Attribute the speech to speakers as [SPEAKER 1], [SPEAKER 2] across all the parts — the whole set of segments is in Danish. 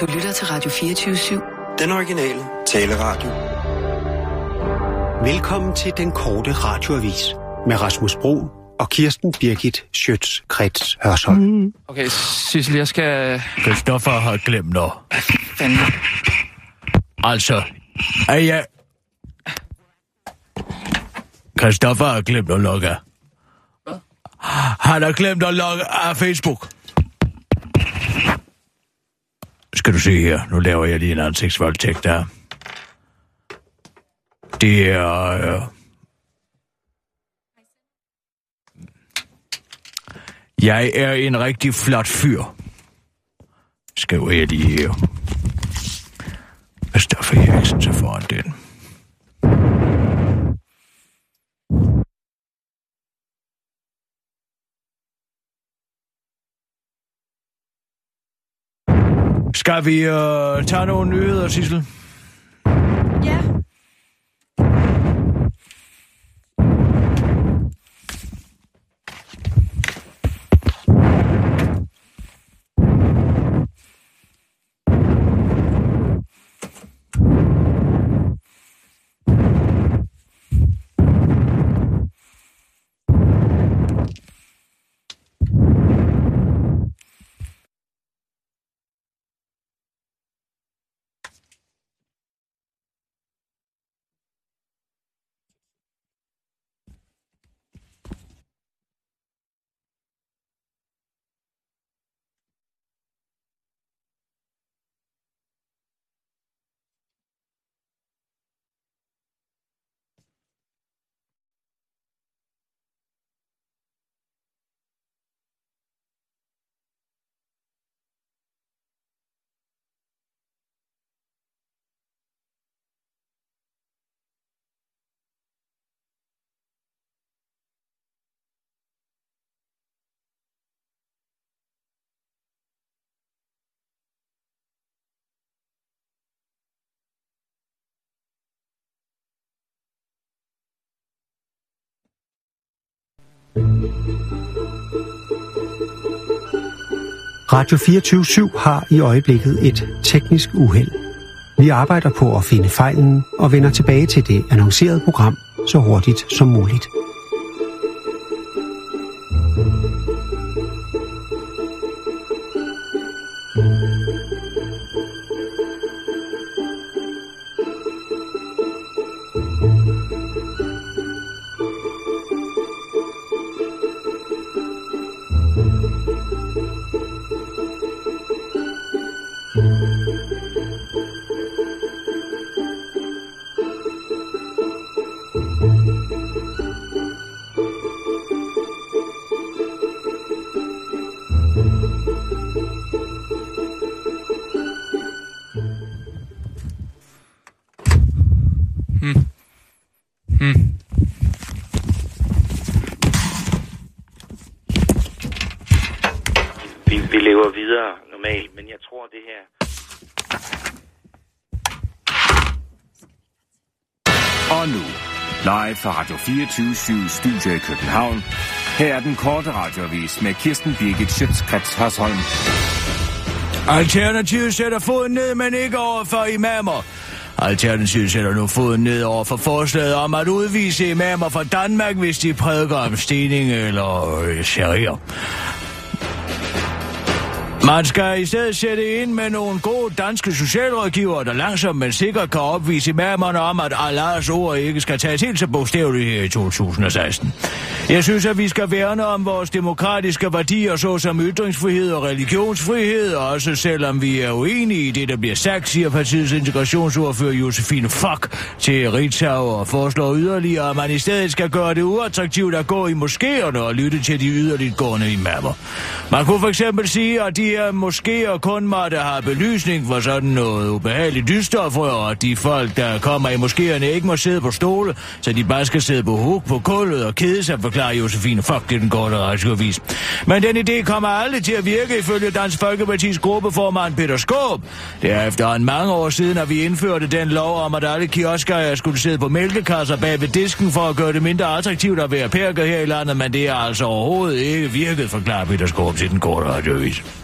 [SPEAKER 1] Du lytter til Radio 24-7.
[SPEAKER 2] Den originale taleradio.
[SPEAKER 3] Velkommen til den korte radioavis med Rasmus Bro og Kirsten Birgit Schøtz-Krets Hørsholm. Mm.
[SPEAKER 4] Okay, Sissel, jeg skal...
[SPEAKER 5] Christoffer har glemt noget.
[SPEAKER 4] Fanden.
[SPEAKER 5] Altså, er jeg... Christoffer har glemt at logge af. Han har glemt at logge af Facebook. Skal du se her, nu laver jeg lige en ansigtsvoldtægt der. Det er... Øh... Jeg er en rigtig flot fyr. Skriver jeg lige her. Hvad står for Eriksen så foran den. Skal vi øh, tage nogle nyheder, Sissel?
[SPEAKER 6] Ja.
[SPEAKER 3] Radio 24 har i øjeblikket et teknisk uheld. Vi arbejder på at finde fejlen og vender tilbage til det annoncerede program så hurtigt som muligt.
[SPEAKER 7] Og nu, live fra Radio 24 Studio i København. Her er den korte radiovis med Kirsten Birgit Schøtzgrads Hasholm.
[SPEAKER 5] Alternativet sætter foden ned, men ikke over for imamer. Alternativet sætter nu foden ned over for forslaget om at udvise imamer fra Danmark, hvis de prædiker om stening eller øh, sharia. Man skal i stedet sætte ind med nogle gode danske socialrådgivere, der langsomt men sikkert kan opvise imamerne om, at Allahs ord ikke skal tages helt så bogstaveligt her i 2016. Jeg synes, at vi skal værne om vores demokratiske værdier, såsom ytringsfrihed og religionsfrihed, også selvom vi er uenige i det, der bliver sagt, siger partiets integrationsordfører Josefine Fock til Ritzau og foreslår yderligere, at man i stedet skal gøre det uattraktivt at gå i moskéerne og lytte til de yderligt gående imamer. Man kunne for eksempel sige, at de her moskéer kun måtte have belysning for sådan noget ubehageligt dystofrør, og at de folk, der kommer i moskéerne, ikke må sidde på stole, så de bare skal sidde på huk på kullet og kede sig, forklarer Josefine Fuck, det er den korte radioavis. Men den idé kommer aldrig til at virke ifølge Dansk Folkepartis gruppeformand Peter Skåb. Det er efterhånden mange år siden, at vi indførte den lov om, at alle kiosker skulle sidde på mælkekasser bag ved disken for at gøre det mindre attraktivt at være perker her i landet, men det er altså overhovedet ikke virket, forklarer Peter Skåb til den korte radioavis.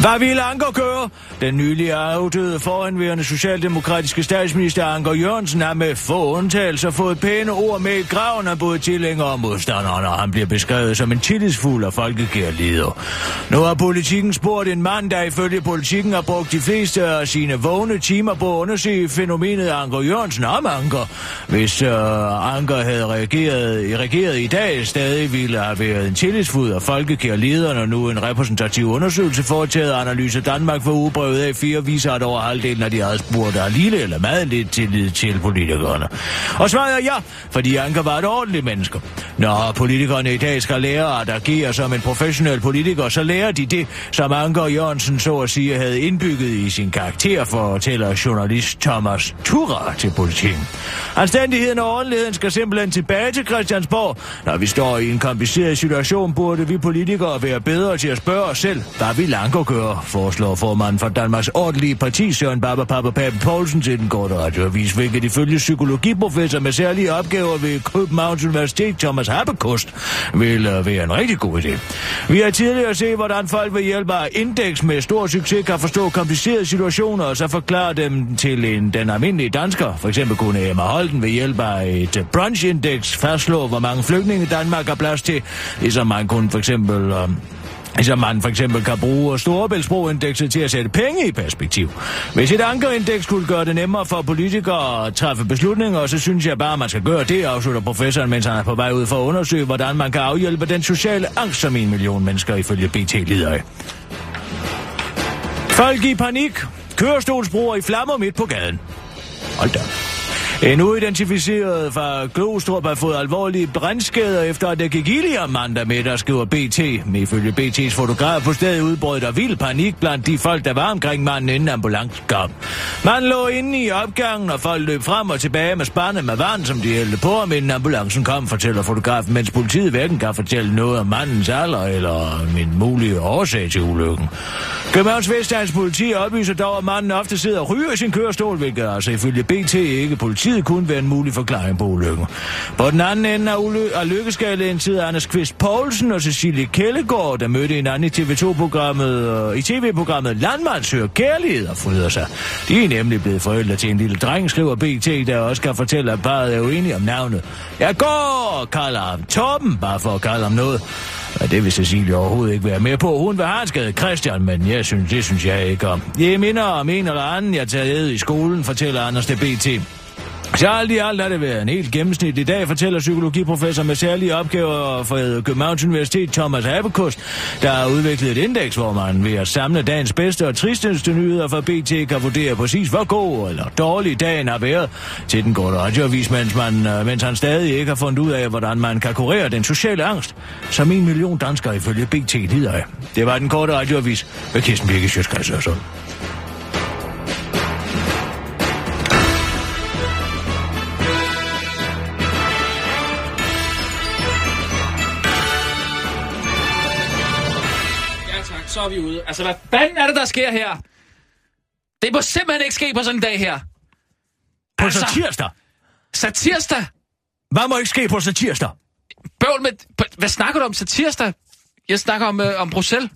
[SPEAKER 5] Hvad ville Anker gøre? Den nylige afdøde foranværende socialdemokratiske statsminister Anker Jørgensen har med få undtagelser fået pæne ord med i graven af både tilhængere og modstandere, når han bliver beskrevet som en tillidsfuld og folkekær leder. Nu har politikken spurgt en mand, der ifølge politikken har brugt de fleste af sine vågne timer på at undersøge fænomenet Anker Jørgensen om Anker. Hvis øh, Anker havde reageret, reageret i dag, stadig ville have været en tillidsfuld og folkekær leder, når nu en repræsentativ undersøgelse foretaget af Analyse Danmark for ugebrevet af fire viser, at over halvdelen af de adspurgte har lille eller meget lidt tillid til politikerne. Og svaret er ja, fordi Anker var et ordentligt menneske. Når politikerne i dag skal lære at agere som en professionel politiker, så lærer de det, som Anker Jørgensen så at sige havde indbygget i sin karakter, fortæller journalist Thomas Tura til politikken. Anstændigheden og ordentligheden skal simpelthen tilbage til Christiansborg. Når vi står i en kompliceret situation, burde vi politikere være bedre til at spørge os selv, hvad vil Anker gøre, foreslår formanden for Danmarks ordentlige parti, Søren Baba Papa Pape Poulsen til den korte radioavis, hvilket ifølge psykologiprofessor med særlige opgaver ved Københavns Universitet, Thomas Habekost, vil øh, være en rigtig god idé. Vi har tidligere set, hvordan folk ved hjælp af indeks med stor succes kan forstå komplicerede situationer, og så forklare dem til en, den almindelige dansker. For eksempel kunne Emma Holden ved hjælp af et brunchindeks fastslå, hvor mange flygtninge Danmark har plads til, ligesom man kunne for eksempel... øh, Ligesom man for eksempel kan bruge Storebæltsbroindekset til at sætte penge i perspektiv. Hvis et ankerindeks skulle gøre det nemmere for politikere at træffe beslutninger, så synes jeg bare, at man skal gøre det, afslutter professoren, mens han er på vej ud for at undersøge, hvordan man kan afhjælpe den sociale angst, som en million mennesker ifølge BT lider af. Folk i panik. Kørestolsbruger i flammer midt på gaden. Hold da. En uidentificeret fra Glostrup har fået alvorlige brændskader efter at det gik ild om mandag med, der skriver BT. Men ifølge BT's fotograf på stedet udbrød der vild panik blandt de folk, der var omkring manden inden ambulancen kom. Man lå inde i opgangen, og folk løb frem og tilbage med spande med vand, som de hældte på, om inden ambulancen kom, fortæller fotografen, mens politiet hverken kan fortælle noget om mandens alder eller min mulige årsag til ulykken. Københavns Vestegns politi oplyser dog, at manden ofte sidder og ryger i sin kørestol, hvilket altså ifølge BT ikke politiet kunne være en mulig forklaring på ulykken. På den anden ende af, uly- af lykkeskalaen sidder Anders Kvist Poulsen og Cecilie Kellegård, der mødte hinanden i TV2-programmet, uh, øh, i tv-programmet Landmand søger kærlighed og fryder sig. De er nemlig blevet forældre til en lille dreng, skriver BT, der også kan fortælle, at parret er uenige om navnet. Jeg går, kalder ham Torben, bare for at kalde ham noget. Og det vil Cecilie overhovedet ikke være med på. Hun vil have skade Christian, men jeg synes, det synes jeg ikke om. Jeg minder om en eller anden, jeg tager i skolen, fortæller Anders til BT. Så alt i alt er det været en helt gennemsnit. I dag fortæller psykologiprofessor med særlige opgaver fra Københavns Universitet, Thomas Habekost, der har udviklet et indeks, hvor man ved at samle dagens bedste og tristeste nyheder fra BT kan vurdere præcis, hvor god eller dårlig dagen har været til den gode radioavis, mens, man, øh, mens han stadig ikke har fundet ud af, hvordan man kan kurere den sociale angst, som en million danskere ifølge BT lider af. Det var den korte radioavis med Kirsten Birke Sjøskreds
[SPEAKER 4] vi ude. Altså, hvad fanden er det, der sker her? Det må simpelthen ikke ske på sådan en dag her.
[SPEAKER 5] På altså, satirsdag?
[SPEAKER 4] Satirsdag?
[SPEAKER 5] Hvad må ikke ske på satirsdag?
[SPEAKER 4] Bøvl med... Hvad snakker du om satirsdag? Jeg snakker om, øh, om Bruxelles.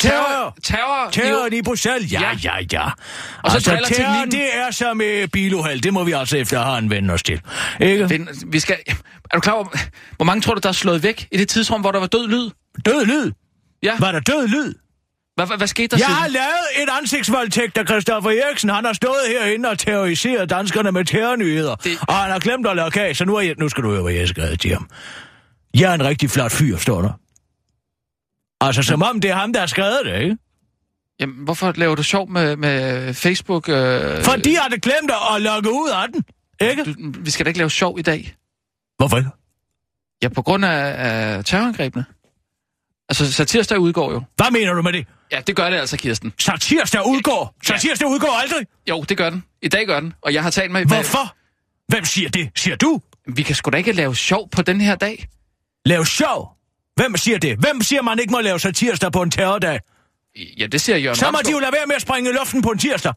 [SPEAKER 5] Terror!
[SPEAKER 4] Terror!
[SPEAKER 5] Terror i Bruxelles? Ja, ja, ja.
[SPEAKER 4] Og så
[SPEAKER 5] altså,
[SPEAKER 4] terror,
[SPEAKER 5] teknikken. det er som med biluheld. Det må vi altså efterhånden vende os til. Ikke?
[SPEAKER 4] Den, vi skal... Er du klar over, hvor mange tror du, der er slået væk i det tidsrum, hvor der var død lyd?
[SPEAKER 5] Død lyd?
[SPEAKER 4] Ja.
[SPEAKER 5] Var der død lyd?
[SPEAKER 4] Hvad, hvad, skete der
[SPEAKER 5] Jeg
[SPEAKER 4] siden?
[SPEAKER 5] har lavet et ansigtsvoldtægt af Christoffer Eriksen. Han har stået herinde og terroriseret danskerne med terrornyheder. Det... Og han har glemt at lave kage, så nu, er jeg, nu skal du høre, hvad jeg skrevet til ham. Jeg er en rigtig flot fyr, står der. Altså, som om det er ham, der har skrevet det, ikke?
[SPEAKER 4] Jamen, hvorfor laver du sjov med, med Facebook? Øh...
[SPEAKER 5] Fordi har glemt at logge ud af den, ikke?
[SPEAKER 4] Du, vi skal da ikke lave sjov i dag.
[SPEAKER 5] Hvorfor ikke?
[SPEAKER 4] Ja, på grund af, af terrorangrebene. Altså, satirsdag udgår jo.
[SPEAKER 5] Hvad mener du med det?
[SPEAKER 4] Ja, det gør det altså, Kirsten.
[SPEAKER 5] Satirsdag udgår?
[SPEAKER 4] Ja.
[SPEAKER 5] Satirsdag udgår aldrig?
[SPEAKER 4] Jo, det gør den. I dag gør den. Og jeg har talt med...
[SPEAKER 5] Hvorfor? Hvem siger det? Siger du?
[SPEAKER 4] Vi kan sgu da ikke lave sjov på den her dag.
[SPEAKER 5] Lave sjov? Hvem siger det? Hvem siger, man ikke må lave satirsdag på en terrordag?
[SPEAKER 4] Ja, det siger Jørgen
[SPEAKER 5] Så må
[SPEAKER 4] Ramskov.
[SPEAKER 5] de jo lade være med at springe i luften på en tirsdag.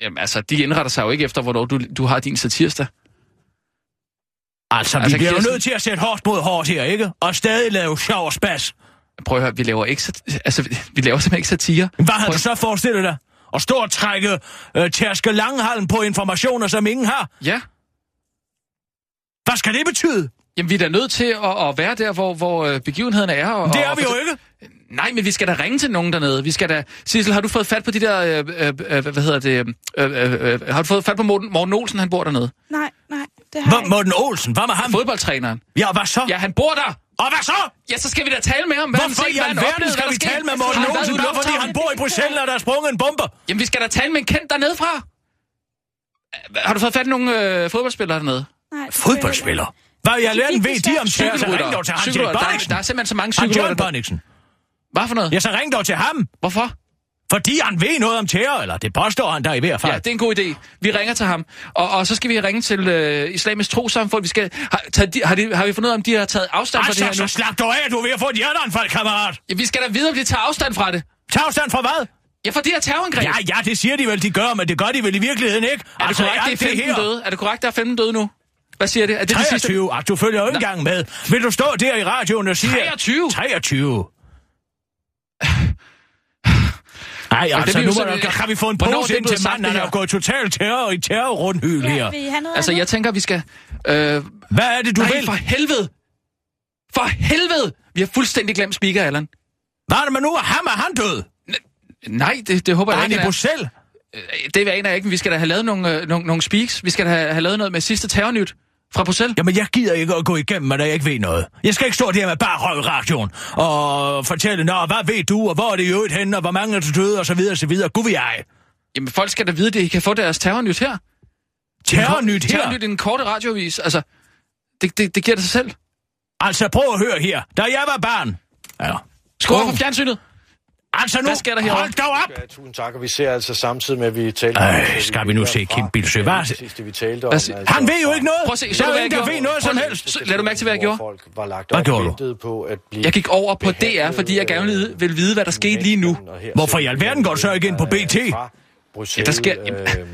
[SPEAKER 4] Jamen altså, de indretter sig jo ikke efter, hvornår du, du har din satirsdag.
[SPEAKER 5] Altså, vi
[SPEAKER 4] Altså,
[SPEAKER 5] bliver jo
[SPEAKER 4] Kirsten-
[SPEAKER 5] nødt til at sætte hårdt mod hårdt her, ikke? Og stadig lave sjov og spas.
[SPEAKER 4] Prøv at høre, vi laver ikke, altså, vi- laver simpelthen ikke satire.
[SPEAKER 5] Hvad har
[SPEAKER 4] Prøv-
[SPEAKER 5] du så forestillet dig? At stå og trække øh, tærske langhalm på informationer, som ingen har?
[SPEAKER 4] Ja.
[SPEAKER 5] Hvad skal det betyde?
[SPEAKER 4] Jamen, vi er da nødt til at, at være der, hvor, hvor øh, begivenhederne er. Og,
[SPEAKER 5] Det er
[SPEAKER 4] og,
[SPEAKER 5] vi jo
[SPEAKER 4] og-
[SPEAKER 5] ikke.
[SPEAKER 4] Nej, men vi skal da ringe til nogen dernede. Vi skal da... Sissel, har du fået fat på de der... Øh, øh, øh, hvad hedder det? Øh, øh, øh, har du fået fat på Morten, Morten Olsen, han bor dernede?
[SPEAKER 6] Nej, nej, det har
[SPEAKER 5] Hvor. Morten Olsen, hvad med ham?
[SPEAKER 4] Fodboldtræneren.
[SPEAKER 5] Ja, hvad så?
[SPEAKER 4] Ja, han bor der!
[SPEAKER 5] Og hvad så?
[SPEAKER 4] Ja, så skal vi da tale med ham. Hvad han
[SPEAKER 5] Hvorfor
[SPEAKER 4] set,
[SPEAKER 5] i
[SPEAKER 4] han
[SPEAKER 5] alverden skal vi tale med Morten
[SPEAKER 4] han
[SPEAKER 5] Olsen, bare fordi han bor i Bruxelles, og der er sprunget en bombe?
[SPEAKER 4] Jamen, vi skal da tale med en kendt dernede fra. Har du fået fat i nogle øh, fodboldspillere dernede?
[SPEAKER 6] Nej, det
[SPEAKER 5] Fodboldspiller? Hvad i alverden ved de om
[SPEAKER 4] Cykelrytter.
[SPEAKER 5] ring dog til ham, Jørgen
[SPEAKER 4] Cykelrytter. Der, er- der er simpelthen så mange
[SPEAKER 5] Han
[SPEAKER 4] cykelrytter. Der-
[SPEAKER 5] Bonniksen.
[SPEAKER 4] Hvad for noget?
[SPEAKER 5] Ja, så ring dog til ham.
[SPEAKER 4] Hvorfor?
[SPEAKER 5] Fordi han ved noget om tæer, eller det påstår han der i hvert fald.
[SPEAKER 4] Ja, det er en god idé. Vi ringer til ham. Og, og så skal vi ringe til øh, Islamisk Trosamfund. Vi skal, har, taget de, har, de, har vi fundet ud af, om de har taget afstand fra det
[SPEAKER 5] Altså,
[SPEAKER 4] her
[SPEAKER 5] så
[SPEAKER 4] nu?
[SPEAKER 5] slap dog af, du er ved at få et hjerteanfald, kammerat.
[SPEAKER 4] Ja, vi skal da vide, om de tager afstand fra det.
[SPEAKER 5] Tag afstand fra hvad?
[SPEAKER 4] Ja, for det her terrorangreb.
[SPEAKER 5] Ja, ja, det siger de vel, de gør, men det gør de vel i virkeligheden ikke.
[SPEAKER 4] er det korrekt, det er 15 døde? Er det korrekt, der er 15 døde nu? Hvad siger det? Er det det sidste?
[SPEAKER 5] 23, ah, du følger jo ikke engang med. Vil du stå der i radioen og sige...
[SPEAKER 4] 23?
[SPEAKER 5] 23. Nej, altså, nu
[SPEAKER 4] sådan-
[SPEAKER 5] kan vi få en
[SPEAKER 4] er
[SPEAKER 5] pose ind til manden, han er jo gået totalt terror i terrorrundhyl
[SPEAKER 6] Ja,
[SPEAKER 5] her.
[SPEAKER 6] I
[SPEAKER 4] Altså, jeg tænker, vi skal... Øh,
[SPEAKER 5] Hvad er det, du
[SPEAKER 4] nej,
[SPEAKER 5] vil?
[SPEAKER 4] for helvede! For helvede! Vi har fuldstændig glemt speaker, Allan.
[SPEAKER 5] Hvad er det med nu? Er ham er han død?
[SPEAKER 4] Nej, det, det håber
[SPEAKER 5] Er
[SPEAKER 4] jeg
[SPEAKER 5] i
[SPEAKER 4] ikke, han er.
[SPEAKER 5] Bruxelles?
[SPEAKER 4] Det aner jeg ikke, men vi skal da have lavet nogle, øh, nogle, nogle speaks. Vi skal da have, have lavet noget med sidste terrornyt fra Bruxelles.
[SPEAKER 5] Jamen, jeg gider ikke at gå igennem, at jeg ikke ved noget. Jeg skal ikke stå der med bare røv radioen og fortælle, nå, hvad ved du, og hvor er det i øvrigt henne, og hvor mange er døde, og så videre, og så videre. Gud vil jeg.
[SPEAKER 4] Jamen, folk skal da vide, at de kan få deres terrornyt her.
[SPEAKER 5] Terrornyt her.
[SPEAKER 4] Terrornyt i en korte radiovis. Altså, det, det, det giver det sig selv.
[SPEAKER 5] Altså, prøv at høre her. Da jeg var barn... Ja.
[SPEAKER 4] Skru over for fjernsynet.
[SPEAKER 5] Altså nu,
[SPEAKER 4] Hvad sker der herovre?
[SPEAKER 5] hold dog op!
[SPEAKER 8] Ja, tusind tak, og vi ser altså samtidig med, at vi taler
[SPEAKER 5] Ej, skal vi nu se Kim Bilsøe? Hvad-
[SPEAKER 8] Det sidste, vi talte om. Altså,
[SPEAKER 5] Han ved jo ikke noget.
[SPEAKER 4] Prøv at se,
[SPEAKER 5] der
[SPEAKER 4] så
[SPEAKER 5] er
[SPEAKER 4] jeg
[SPEAKER 5] ingen, der ved noget som helst.
[SPEAKER 4] Så, lad du mærke til, hvad jeg gjorde.
[SPEAKER 8] Folk var lagt
[SPEAKER 5] Hvad
[SPEAKER 8] op
[SPEAKER 5] gjorde du?
[SPEAKER 8] På at blive
[SPEAKER 4] Jeg gik over på DR, fordi jeg gerne vil, vil vide, hvad der skete lige nu.
[SPEAKER 5] Hvorfor i alverden går du så ikke ind på
[SPEAKER 8] øh,
[SPEAKER 5] BT?
[SPEAKER 4] Ja, der sker-
[SPEAKER 8] øhm,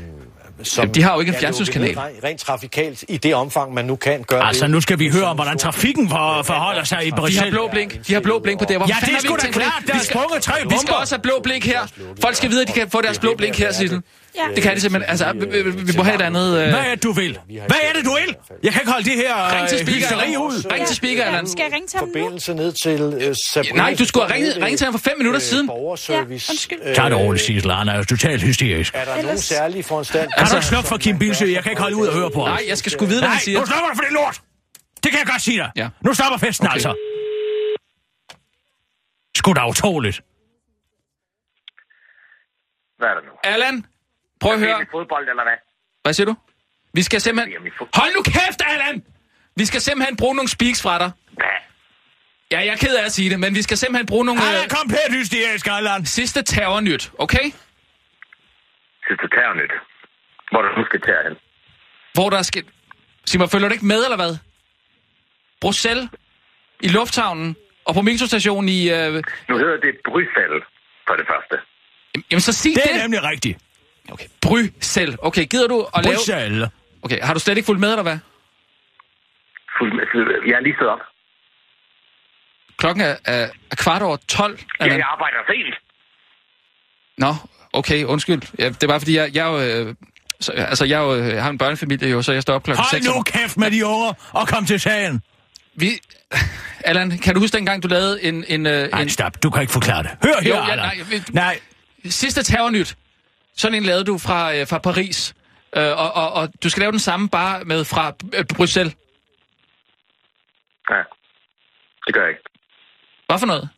[SPEAKER 8] som
[SPEAKER 4] Jamen, de har jo ikke en
[SPEAKER 8] er
[SPEAKER 4] fjernsynskanal.
[SPEAKER 8] Rent, rent trafikalt, i det omfang, man nu kan gøre
[SPEAKER 5] Altså,
[SPEAKER 8] det.
[SPEAKER 5] nu skal vi høre om, hvordan trafikken for, forholder sig i
[SPEAKER 4] De har
[SPEAKER 5] Bruxelles.
[SPEAKER 4] blå blink. De har blå blink på det. Hvorfor
[SPEAKER 5] Ja, det er sgu da klart, der er
[SPEAKER 4] skal-
[SPEAKER 5] sprunget tre
[SPEAKER 4] Vi skal
[SPEAKER 5] bomber.
[SPEAKER 4] også have blå blink her. Folk skal vide, at de kan få deres blå blink her, Sissel.
[SPEAKER 6] Ja.
[SPEAKER 4] Det kan de simpelthen. Altså, vi, vi, vi må have et andet... Øh...
[SPEAKER 5] Hvad er det, du vil? Hvad er det, du vil? Jeg kan ikke holde det her
[SPEAKER 4] Ring til
[SPEAKER 5] øh,
[SPEAKER 4] speaker,
[SPEAKER 5] ud.
[SPEAKER 4] Ring til speaker, Allan.
[SPEAKER 6] Skal jeg ringe til ham nu?
[SPEAKER 8] Forbindelse ned til øh, Sabrina.
[SPEAKER 4] Nej, du skulle have ringet- ringet til ham for fem minutter siden.
[SPEAKER 6] Ja, undskyld.
[SPEAKER 8] Øh,
[SPEAKER 5] Tag det roligt, Sissel. Han er jo totalt hysterisk.
[SPEAKER 8] Er der nogen særlige foranstaltninger?
[SPEAKER 5] Kan du ikke slukke for Kim Bilsøe? Jeg kan ikke holde ud og høre på ham.
[SPEAKER 4] Nej, jeg skal sgu vide, hvad
[SPEAKER 5] Nej,
[SPEAKER 4] han siger.
[SPEAKER 5] nu slukker du for det lort! Det kan jeg godt sige dig.
[SPEAKER 4] Ja.
[SPEAKER 5] Nu stopper festen
[SPEAKER 4] Okay.
[SPEAKER 5] altså. Sgu da utroligt.
[SPEAKER 9] Hvad er der nu?
[SPEAKER 4] Allan, prøv at høre.
[SPEAKER 9] Fodbold, eller hvad?
[SPEAKER 4] Hvad siger du? Vi skal simpelthen... Hold nu kæft, Allan! Vi skal simpelthen bruge nogle speaks fra dig.
[SPEAKER 9] Hvad?
[SPEAKER 4] Ja, jeg er ked af at sige det, men vi skal simpelthen bruge nogle
[SPEAKER 5] Han
[SPEAKER 4] øh,
[SPEAKER 5] er komplet hysterisk, Allan.
[SPEAKER 4] sidste terrornyt, okay?
[SPEAKER 9] Sidste terrornyt. Hvor du nu skal tage hen.
[SPEAKER 4] Hvor der er sket... Sig mig, følger du ikke med, eller hvad? Bruxelles, i lufthavnen, og på metrostationen i... Øh...
[SPEAKER 9] Nu hedder det Bruxelles, for det første.
[SPEAKER 4] Jamen, så sig
[SPEAKER 5] Det
[SPEAKER 4] det.
[SPEAKER 5] er nemlig rigtigt.
[SPEAKER 4] Okay, Bruxelles. Okay, gider du at lave...
[SPEAKER 5] Bruxelles.
[SPEAKER 4] Okay, har du slet ikke fulgt med, eller hvad?
[SPEAKER 9] Fuld- Jeg er lige stået op.
[SPEAKER 4] Klokken er, er, er kvart over 12.
[SPEAKER 9] Ja,
[SPEAKER 4] Allan.
[SPEAKER 9] jeg arbejder sent.
[SPEAKER 4] Nå, okay, undskyld. Ja, det er bare fordi, jeg, jeg, er jo, øh, så, altså, jeg, jo, jeg har en børnefamilie jo, så jeg står op klokken 6.
[SPEAKER 5] Hold nu kæft med de unger og kom til sagen.
[SPEAKER 4] Vi... Allan, kan du huske dengang, du lavede en... en, øh,
[SPEAKER 5] Nej,
[SPEAKER 4] en
[SPEAKER 5] stop. Du kan ikke forklare det. Hør her,
[SPEAKER 4] Jo, ja,
[SPEAKER 5] Allan.
[SPEAKER 4] nej, ved-
[SPEAKER 5] Nej,
[SPEAKER 4] sidste terrornyt? Sådan en lavede du fra, øh, fra Paris. Øh, og, og, og du skal lave den samme bare med fra øh, Bruxelles.
[SPEAKER 9] Ja. Det gør jeg ikke.
[SPEAKER 4] Hvad for noget?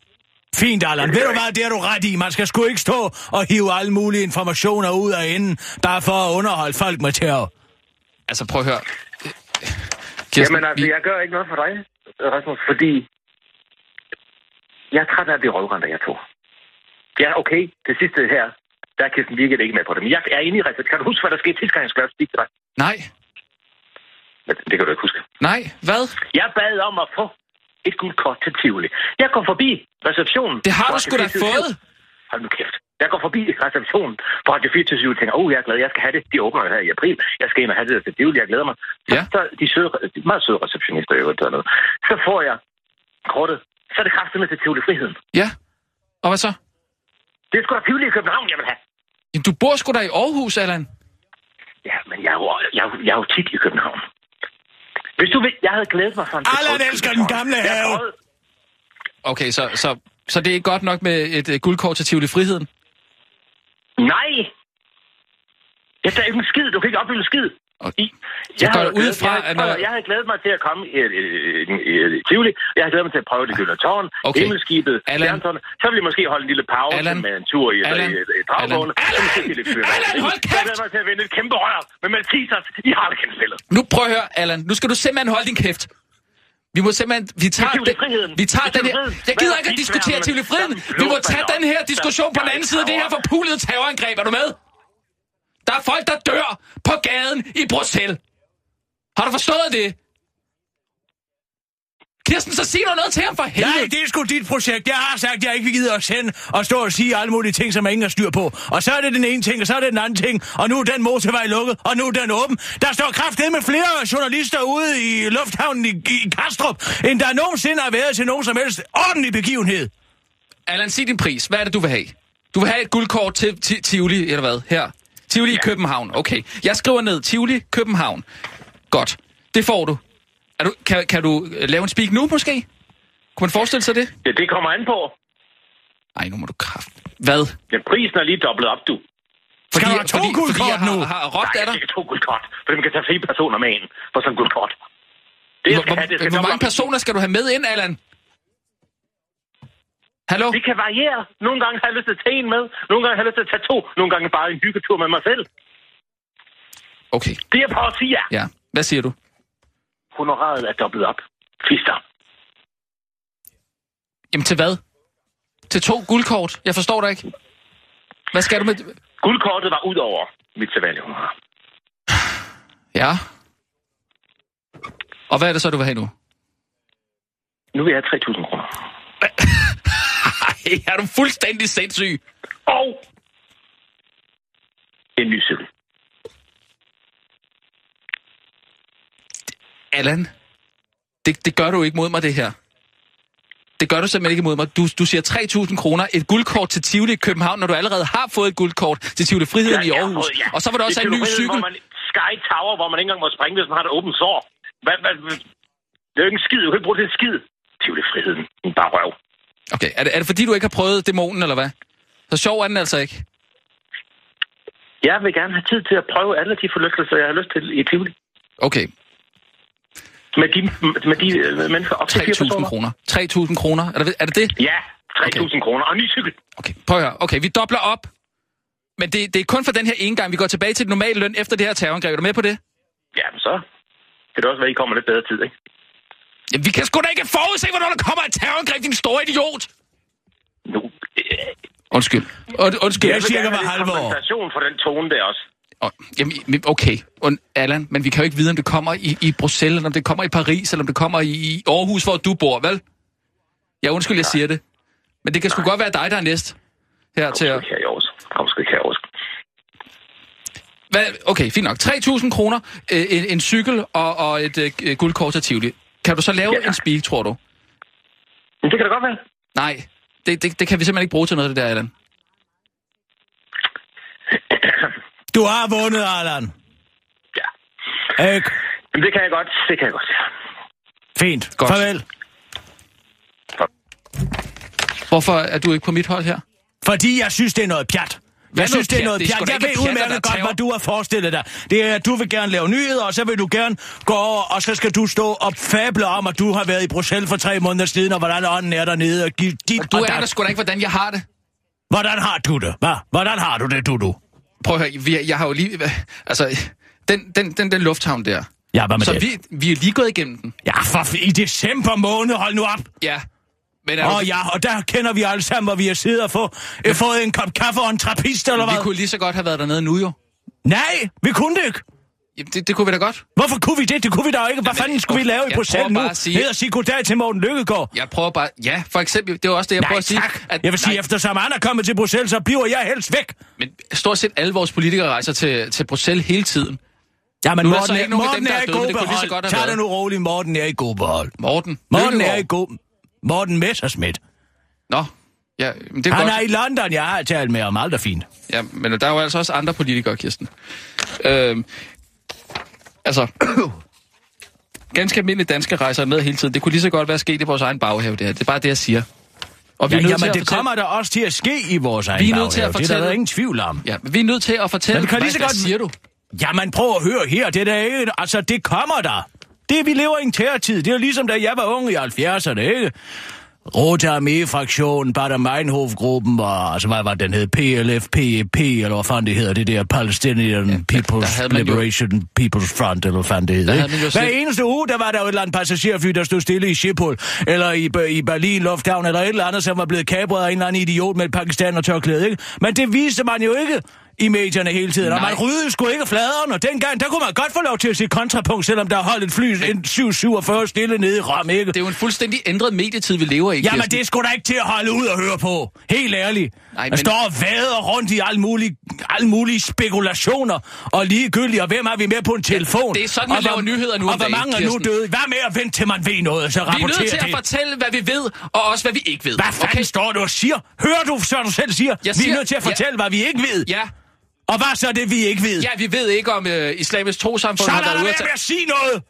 [SPEAKER 5] Fint, Allan. Ved du hvad, det er du ret i. Man skal sgu ikke stå og hive alle mulige informationer ud af enden, bare for at underholde folk med terror.
[SPEAKER 4] Altså, prøv at høre. Kirsten,
[SPEAKER 9] Jamen altså,
[SPEAKER 4] vi-
[SPEAKER 9] jeg gør ikke noget for dig, Rasmus, fordi jeg er træt af at blive røvrendt af jer to. Ja, okay, det sidste her, der er Kirsten Birgit ikke med på det. Men jeg er inde i resultatet. Kan du huske, hvad der skete sidste gang, jeg speak til dig?
[SPEAKER 4] Nej,
[SPEAKER 9] Det kan du ikke huske.
[SPEAKER 4] nej, hvad?
[SPEAKER 9] Jeg bad om at få et gult kort til Tivoli. Jeg går forbi receptionen.
[SPEAKER 4] Det har du sgu da
[SPEAKER 9] 24syv.
[SPEAKER 4] fået.
[SPEAKER 9] Hold nu kæft. Jeg går forbi receptionen på Radio 24 og tænker, oh, jeg er glad, jeg skal have det. De åbner her i april. Jeg skal ind og have det der til Tivoli, jeg glæder mig. Så,
[SPEAKER 4] Ja.
[SPEAKER 9] så de, søde, de meget søde receptionister, jeg noget. Så får jeg kortet så er det kraftigt med til Tivoli Friheden.
[SPEAKER 4] Ja. Og hvad så?
[SPEAKER 9] Det er sgu da Tivoli i København, jeg vil have.
[SPEAKER 4] Jamen, du bor sgu da i Aarhus, Allan.
[SPEAKER 9] Ja, men jeg er jo, jeg, er jo- jeg er jo tit i København. Hvis du vil, jeg havde glædet mig sådan.
[SPEAKER 5] Allan elsker den gamle have.
[SPEAKER 9] prøvede-
[SPEAKER 4] Okay, så, så, så det er ikke godt nok med et uh, guldkort til Tivoli Friheden?
[SPEAKER 9] Nej! Jeg er ikke en skid. Du kan ikke opleve en skid.
[SPEAKER 4] Og jeg går ud fra,
[SPEAKER 9] jeg,
[SPEAKER 4] at når-
[SPEAKER 9] jeg havde glædet mig til at komme i, i, i, i Tivoli. Jeg havde glædet mig til at prøve det gyldne tårn,
[SPEAKER 4] Okay.
[SPEAKER 9] himmelskibet,
[SPEAKER 4] Allan.
[SPEAKER 9] Stjerntårnet. Så ville jeg måske holde en lille pause
[SPEAKER 4] Allan.
[SPEAKER 9] med en tur i,
[SPEAKER 4] Allan.
[SPEAKER 9] i, i, i dragvågen. Måske lidt fyrværkeri.
[SPEAKER 4] Allan, hold kæft!
[SPEAKER 9] Jeg glæder mig til at vinde et kæmpe rør med Maltesers i Harlekinspillet.
[SPEAKER 4] Nu prøv at høre, Allan. Nu skal du simpelthen holde din kæft. Vi må simpelthen... Vi tager,
[SPEAKER 9] Friheden.
[SPEAKER 4] vi tager
[SPEAKER 9] Det er
[SPEAKER 4] den her... Jeg gider ikke at diskutere? Tivoli Friheden. Vi må tage den her diskussion på den anden side af det her forpulede terrorangreb. Er du med? Der er folk, der dør på gaden i Bruxelles. Har du forstået det? Kirsten, så sig noget til ham for helvede.
[SPEAKER 5] Nej, det er sgu dit projekt. Jeg har sagt, at jeg ikke gider at sende og stå og sige alle mulige ting, som ingen har styr på. Og så er det den ene ting, og så er det den anden ting. Og nu er den motorvej lukket, og nu er den åben. Der står kraftedet med flere journalister ude i lufthavnen i, i Kastrup, end der nogensinde har været til nogen som helst ordentlig begivenhed.
[SPEAKER 4] Allan, sig din pris. Hvad er det, du vil have? Du vil have et guldkort til Ti- Tivoli, eller hvad? Her. Tivoli i København. Okay. Jeg skriver ned. Tivoli, København. Godt. Det får du. Er du kan, kan du øh, lave en speak nu, måske? Kunne man forestille sig det?
[SPEAKER 9] Ja, det kommer an på.
[SPEAKER 4] Nej, nu må du kraft. Hvad?
[SPEAKER 9] Ja, prisen er lige dobblet op, du.
[SPEAKER 5] Skal du have to
[SPEAKER 4] fordi, fordi
[SPEAKER 5] guldkort
[SPEAKER 4] jeg har,
[SPEAKER 5] nu?
[SPEAKER 4] har råbt
[SPEAKER 9] Nej,
[SPEAKER 4] af dig.
[SPEAKER 9] jeg skal to guldkort, for man kan tage fire personer med ind for sådan en guldkort. Det,
[SPEAKER 4] Hvor,
[SPEAKER 9] have, det
[SPEAKER 4] hvor,
[SPEAKER 9] dobbelt
[SPEAKER 4] mange personer skal du have med ind, Allan? Hallo?
[SPEAKER 9] Det kan variere. Nogle gange har jeg lyst til at tage en med. Nogle gange har jeg lyst til at tage to. Nogle gange bare en hyggetur med mig selv.
[SPEAKER 4] Okay,
[SPEAKER 9] Det jeg prøver at sige er,
[SPEAKER 4] ja. Hvad siger du?
[SPEAKER 9] honoraret er dobblet op. Fister.
[SPEAKER 4] Jamen til hvad? Til to guldkort? Jeg forstår dig ikke. Hvad skal du med...
[SPEAKER 9] Guldkortet var ud over mit sædvanlige honorar.
[SPEAKER 4] Ja. Og hvad er det så, du vil have nu?
[SPEAKER 9] Nu vil jeg have 3.000 kroner.
[SPEAKER 4] Ej, er du fuldstændig sindssyg?
[SPEAKER 9] Og en ny cykel.
[SPEAKER 4] Allan, det, det gør du ikke mod mig, det her. Det gør du simpelthen ikke mod mig. Du, du siger 3.000 kroner, et guldkort til Tivoli i København, når du allerede har fået et guldkort til Tivoli Friheden i
[SPEAKER 9] Ja, ja,
[SPEAKER 4] Aarhus.
[SPEAKER 9] ja.
[SPEAKER 4] Og så var der også en ny cykel.
[SPEAKER 9] Hvor man, Sky Tower, hvor man ikke engang må springe, hvis man har et åbent sår. Hvad, hvad? Det er jo ikke en skid. Du kan ikke bruge det til en skid. Tivoli Friheden. Bare røv.
[SPEAKER 4] Okay, er det, er det fordi, du ikke har prøvet dæmonen, eller hvad? Så sjov er den altså ikke.
[SPEAKER 9] Jeg vil gerne have tid til at prøve alle de forlystelser, jeg har lyst til i Tivoli.
[SPEAKER 4] Okay,
[SPEAKER 9] Med de, med de øh, mennesker op til fire
[SPEAKER 4] 3.000
[SPEAKER 9] personer.
[SPEAKER 4] kroner. 3.000 kroner. Er det, er det det?
[SPEAKER 9] Ja, 3.000 kroner. Og en ny cykel.
[SPEAKER 4] Okay, prøv at høre. Okay, vi dobler op. Men det, det er kun for den her ene gang. Vi går tilbage til den normale løn efter det her terrorangreb. Er du med på det?
[SPEAKER 9] Ja, men så kan det også være, at I kommer lidt bedre tid, ikke?
[SPEAKER 4] Vi kan sgu da ikke forudse, hvornår der kommer et terrorangreb, din store idiot!
[SPEAKER 9] Nu, øh,
[SPEAKER 4] Undskyld. Und, undskyld.
[SPEAKER 5] Jeg hver
[SPEAKER 9] have
[SPEAKER 5] halve år.
[SPEAKER 9] for den tone der også.
[SPEAKER 4] Oh, jamen, men okay. Und, Allan, men vi kan jo ikke vide, om det kommer i, i Bruxelles, eller om det kommer i Paris, eller om det kommer i, i Aarhus, hvor du bor, vel? Ja, undskyld, jeg siger det. Men det kan sgu godt være dig, der er næst. Her
[SPEAKER 9] Kom
[SPEAKER 4] til at...
[SPEAKER 9] Kom sgu ikke Aarhus.
[SPEAKER 4] Hvad? Okay, fint nok. 3.000 kroner, øh, en, en cykel og, og et øh, guldkort til Tivoli. Kan du så lave
[SPEAKER 9] Ja.
[SPEAKER 4] en speak, tror du?
[SPEAKER 9] Men det kan da godt være.
[SPEAKER 4] Nej, det, det, det kan vi simpelthen ikke bruge til noget, det der, Allan.
[SPEAKER 5] Du har vundet, Allan.
[SPEAKER 9] Ja.
[SPEAKER 5] Ikke?
[SPEAKER 9] Det kan jeg godt. Det kan jeg godt.
[SPEAKER 5] Fint.
[SPEAKER 4] Godt.
[SPEAKER 5] Farvel.
[SPEAKER 4] Hvorfor er du ikke på mit hold her?
[SPEAKER 5] Fordi jeg synes, det er noget pjat.
[SPEAKER 4] Hvad
[SPEAKER 5] Jeg synes, det er noget
[SPEAKER 4] pjat?
[SPEAKER 5] Jeg
[SPEAKER 4] ikke
[SPEAKER 5] ved udmærket godt, hvad du har forestillet dig. Det er, at du vil gerne lave nyheder, og så vil du gerne gå over, og så skal du stå og fable om, at du har været i Bruxelles for tre måneder siden, og hvordan ånden er dernede, og dit
[SPEAKER 4] Du
[SPEAKER 5] og
[SPEAKER 4] aner sgu da ikke, hvordan jeg har det.
[SPEAKER 5] Hvordan har du det? Hvad? Hvordan har du det, du, du?
[SPEAKER 4] Prøv at høre, jeg har jo lige... Altså, den, den, den, den lufthavn der.
[SPEAKER 5] Ja, hvad med
[SPEAKER 4] Så
[SPEAKER 5] det?
[SPEAKER 4] vi, vi er lige gået igennem den.
[SPEAKER 5] Ja, for i december måned, hold nu op.
[SPEAKER 4] Ja. Men er
[SPEAKER 5] Åh oh, ja, og der kender vi alle sammen, hvor vi har siddet og få, ja. fået en kop kaffe og en trappist, eller
[SPEAKER 4] vi
[SPEAKER 5] hvad?
[SPEAKER 4] kunne lige så godt have været dernede nu, jo.
[SPEAKER 5] Nej, vi kunne det ikke.
[SPEAKER 4] Jamen, det, det kunne vi da godt.
[SPEAKER 5] Hvorfor kunne vi det? Det kunne vi da ikke. Hvad
[SPEAKER 4] Jamen,
[SPEAKER 5] fanden skulle vi
[SPEAKER 4] okay,
[SPEAKER 5] lave i Bruxelles nu?
[SPEAKER 4] at sige-
[SPEAKER 5] Ned og sige goddag til Morten Lykkegaard.
[SPEAKER 4] Jeg prøver bare... Ja, for eksempel, det var også det, jeg
[SPEAKER 5] Nej,
[SPEAKER 4] prøver at sige.
[SPEAKER 5] tak. Jeg vil sige,
[SPEAKER 4] nej,
[SPEAKER 5] eftersom han er kommet til Bruxelles, så bliver jeg helst væk.
[SPEAKER 4] Men stort set alle vores politikere rejser til, til Bruxelles hele tiden.
[SPEAKER 5] Ja, men
[SPEAKER 4] Nu er
[SPEAKER 5] Morten, er, Morten
[SPEAKER 4] dem,
[SPEAKER 5] er
[SPEAKER 4] er
[SPEAKER 5] i
[SPEAKER 4] døde,
[SPEAKER 5] god
[SPEAKER 4] så godt
[SPEAKER 5] behold. Tag det nu roligt, Morten er i god behold.
[SPEAKER 4] Morten.
[SPEAKER 5] Morten er
[SPEAKER 4] Lykkegaard.
[SPEAKER 5] i god... Morten Messerschmidt.
[SPEAKER 4] Nå, ja, men det er
[SPEAKER 5] Han
[SPEAKER 4] godt.
[SPEAKER 5] er i London, jeg har talt med om alt er fint.
[SPEAKER 4] Ja, men der er jo altså også andre politikere, Kirsten. Øhm, altså, ganske almindelige danske rejser med hele tiden. Det kunne lige så godt være sket i vores egen baghave, det her. Det er bare det, jeg siger. Og vi
[SPEAKER 5] Ja,
[SPEAKER 4] er nødt
[SPEAKER 5] jamen,
[SPEAKER 4] til at
[SPEAKER 5] det
[SPEAKER 4] fortælle...
[SPEAKER 5] kommer der også til at ske i vores egen
[SPEAKER 4] Vi er nødt til at
[SPEAKER 5] baghave. Det er der
[SPEAKER 4] fortælle-
[SPEAKER 5] ingen tvivl om.
[SPEAKER 4] Ja, vi er nødt til at fortælle,
[SPEAKER 5] Men kan lige så godt-
[SPEAKER 4] siger du?
[SPEAKER 5] Jamen, prøv at høre her. Det er der ikke... Altså, det kommer der. Det, vi lever i en terrortid. Det er jo ligesom, da jeg var ung i 70'erne, ikke? Rote Armee-fraktionen, Bader Meinhof-gruppen, og altså, hvad var den hed? PLF, PEP, eller hvad fanden det hedder, det der Palestinian
[SPEAKER 4] der
[SPEAKER 5] People's
[SPEAKER 4] man jo-
[SPEAKER 5] Liberation People's Front, eller hvad fanden det hedder.
[SPEAKER 4] Der
[SPEAKER 5] ikke? Hver
[SPEAKER 4] slet-
[SPEAKER 5] eneste uge, der var der jo et eller andet passagerfly, der stod stille i Schiphol, eller i, i Berlin Lufthavn, eller et eller andet, som var blevet kabret af en eller anden idiot med et pakistan og tørklæde, ikke? Men det viste man jo ikke i medierne hele tiden, og
[SPEAKER 4] Nej.
[SPEAKER 5] man ryddede sgu ikke fladeren, og dengang, der kunne man godt få lov til at se kontrapunkt, selvom der holdt et fly, en 747 stille nede i Rom, ikke?
[SPEAKER 4] Det er jo en fuldstændig ændret medietid, vi lever i,
[SPEAKER 5] Jamen,
[SPEAKER 4] Kirsten.
[SPEAKER 5] det er sgu da ikke til at holde ud og høre på. Helt ærligt.
[SPEAKER 4] Nej, men-
[SPEAKER 5] men... står og vader rundt i alle mulige, alle mulige spekulationer, og ligegyldigt, og hvem har vi med på en telefon?
[SPEAKER 4] det er sådan,
[SPEAKER 5] og
[SPEAKER 4] man laver
[SPEAKER 5] hvor-
[SPEAKER 4] nyheder nu
[SPEAKER 5] Og hvor mange er nu døde? Hvad med at vente til man ved noget, så
[SPEAKER 4] Vi er nødt
[SPEAKER 5] rapporterer
[SPEAKER 4] til at
[SPEAKER 5] det?
[SPEAKER 4] fortælle, hvad vi ved, og også hvad vi ikke ved.
[SPEAKER 5] Hvad fanden okay. står du og siger? Hører du, så du selv siger?
[SPEAKER 4] Jeg
[SPEAKER 5] vi
[SPEAKER 4] siger-
[SPEAKER 5] er nødt til at
[SPEAKER 4] ja.
[SPEAKER 5] fortælle, hvad vi ikke ved.
[SPEAKER 4] Ja,
[SPEAKER 5] Og hvad så er det, vi ikke ved?
[SPEAKER 4] ja, vi ved ikke, om øh, islamisk trosamfund har været ude at
[SPEAKER 5] at sige noget.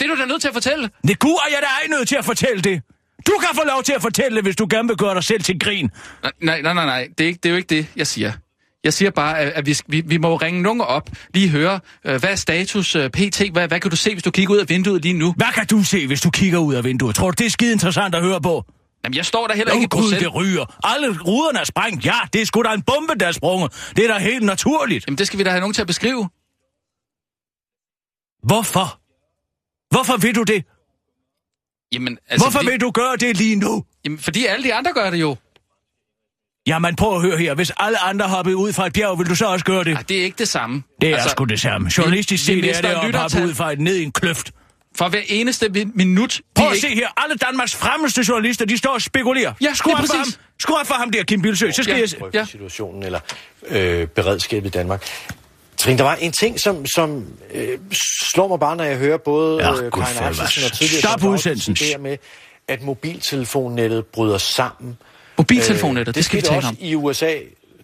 [SPEAKER 4] Det er du da nødt til at fortælle.
[SPEAKER 5] Det kunne jeg da ej nødt til at fortælle det. Du kan få lov til at fortælle det, hvis du gerne vil gøre dig selv til grin.
[SPEAKER 4] Nej, nej, nej, nej. Det er, ikke, det er jo ikke det, jeg siger. Jeg siger bare, at, vi, vi, vi må ringe nogen op, lige høre, øh, hvad er status øh, pt? Hvad, hvad kan du se, hvis du kigger ud af vinduet lige nu?
[SPEAKER 5] Hvad kan du se, hvis du kigger ud af vinduet? Tror du, det er skide interessant at høre på?
[SPEAKER 4] Jamen, jeg står der heller
[SPEAKER 5] Åh
[SPEAKER 4] ikke i
[SPEAKER 5] gud, det ryger. Alle ruderne er sprængt. Ja, det er sgu da en bombe, der er sprunget. Det er da helt naturligt.
[SPEAKER 4] Jamen, det skal vi da have nogen til at beskrive.
[SPEAKER 5] Hvorfor? Hvorfor vil du det?
[SPEAKER 4] Jamen, altså,
[SPEAKER 5] Hvorfor
[SPEAKER 4] fordi,
[SPEAKER 5] vil du gøre det lige nu?
[SPEAKER 4] Jamen, fordi alle de andre gør det jo.
[SPEAKER 5] Jamen, prøv at høre her. Hvis alle andre hoppede ud fra et bjerg, vil du så også gøre det?
[SPEAKER 4] Ej, det er ikke det samme.
[SPEAKER 5] Det er altså, sgu det samme. Journalistisk set er det at hoppe ud fra et ned i en kløft.
[SPEAKER 4] For hver eneste mi- minut...
[SPEAKER 5] Prøv at
[SPEAKER 4] ikke-
[SPEAKER 5] se her. Alle Danmarks fremmeste journalister, de står og spekulerer.
[SPEAKER 4] Ja,
[SPEAKER 5] skru op for ham. Skru for ham der, Kim Bilsø. Så skal
[SPEAKER 4] Ja.
[SPEAKER 5] jeg...
[SPEAKER 4] Ja.
[SPEAKER 8] situationen eller øh, beredskabet i Danmark. Trine, der var en ting, som, som øh, slår mig bare, når jeg hører både
[SPEAKER 5] Ja,
[SPEAKER 8] øh,
[SPEAKER 5] gud
[SPEAKER 8] Karin
[SPEAKER 5] for
[SPEAKER 8] Axelsen og
[SPEAKER 5] hvad.
[SPEAKER 8] tidligere...
[SPEAKER 5] Stop udsendelsen.
[SPEAKER 8] Det her med, at mobiltelefonnettet bryder sammen.
[SPEAKER 4] Mobiltelefonnettet,
[SPEAKER 8] Øh,
[SPEAKER 4] det skal vi
[SPEAKER 8] skete
[SPEAKER 4] tale
[SPEAKER 8] også
[SPEAKER 4] om.
[SPEAKER 8] i USA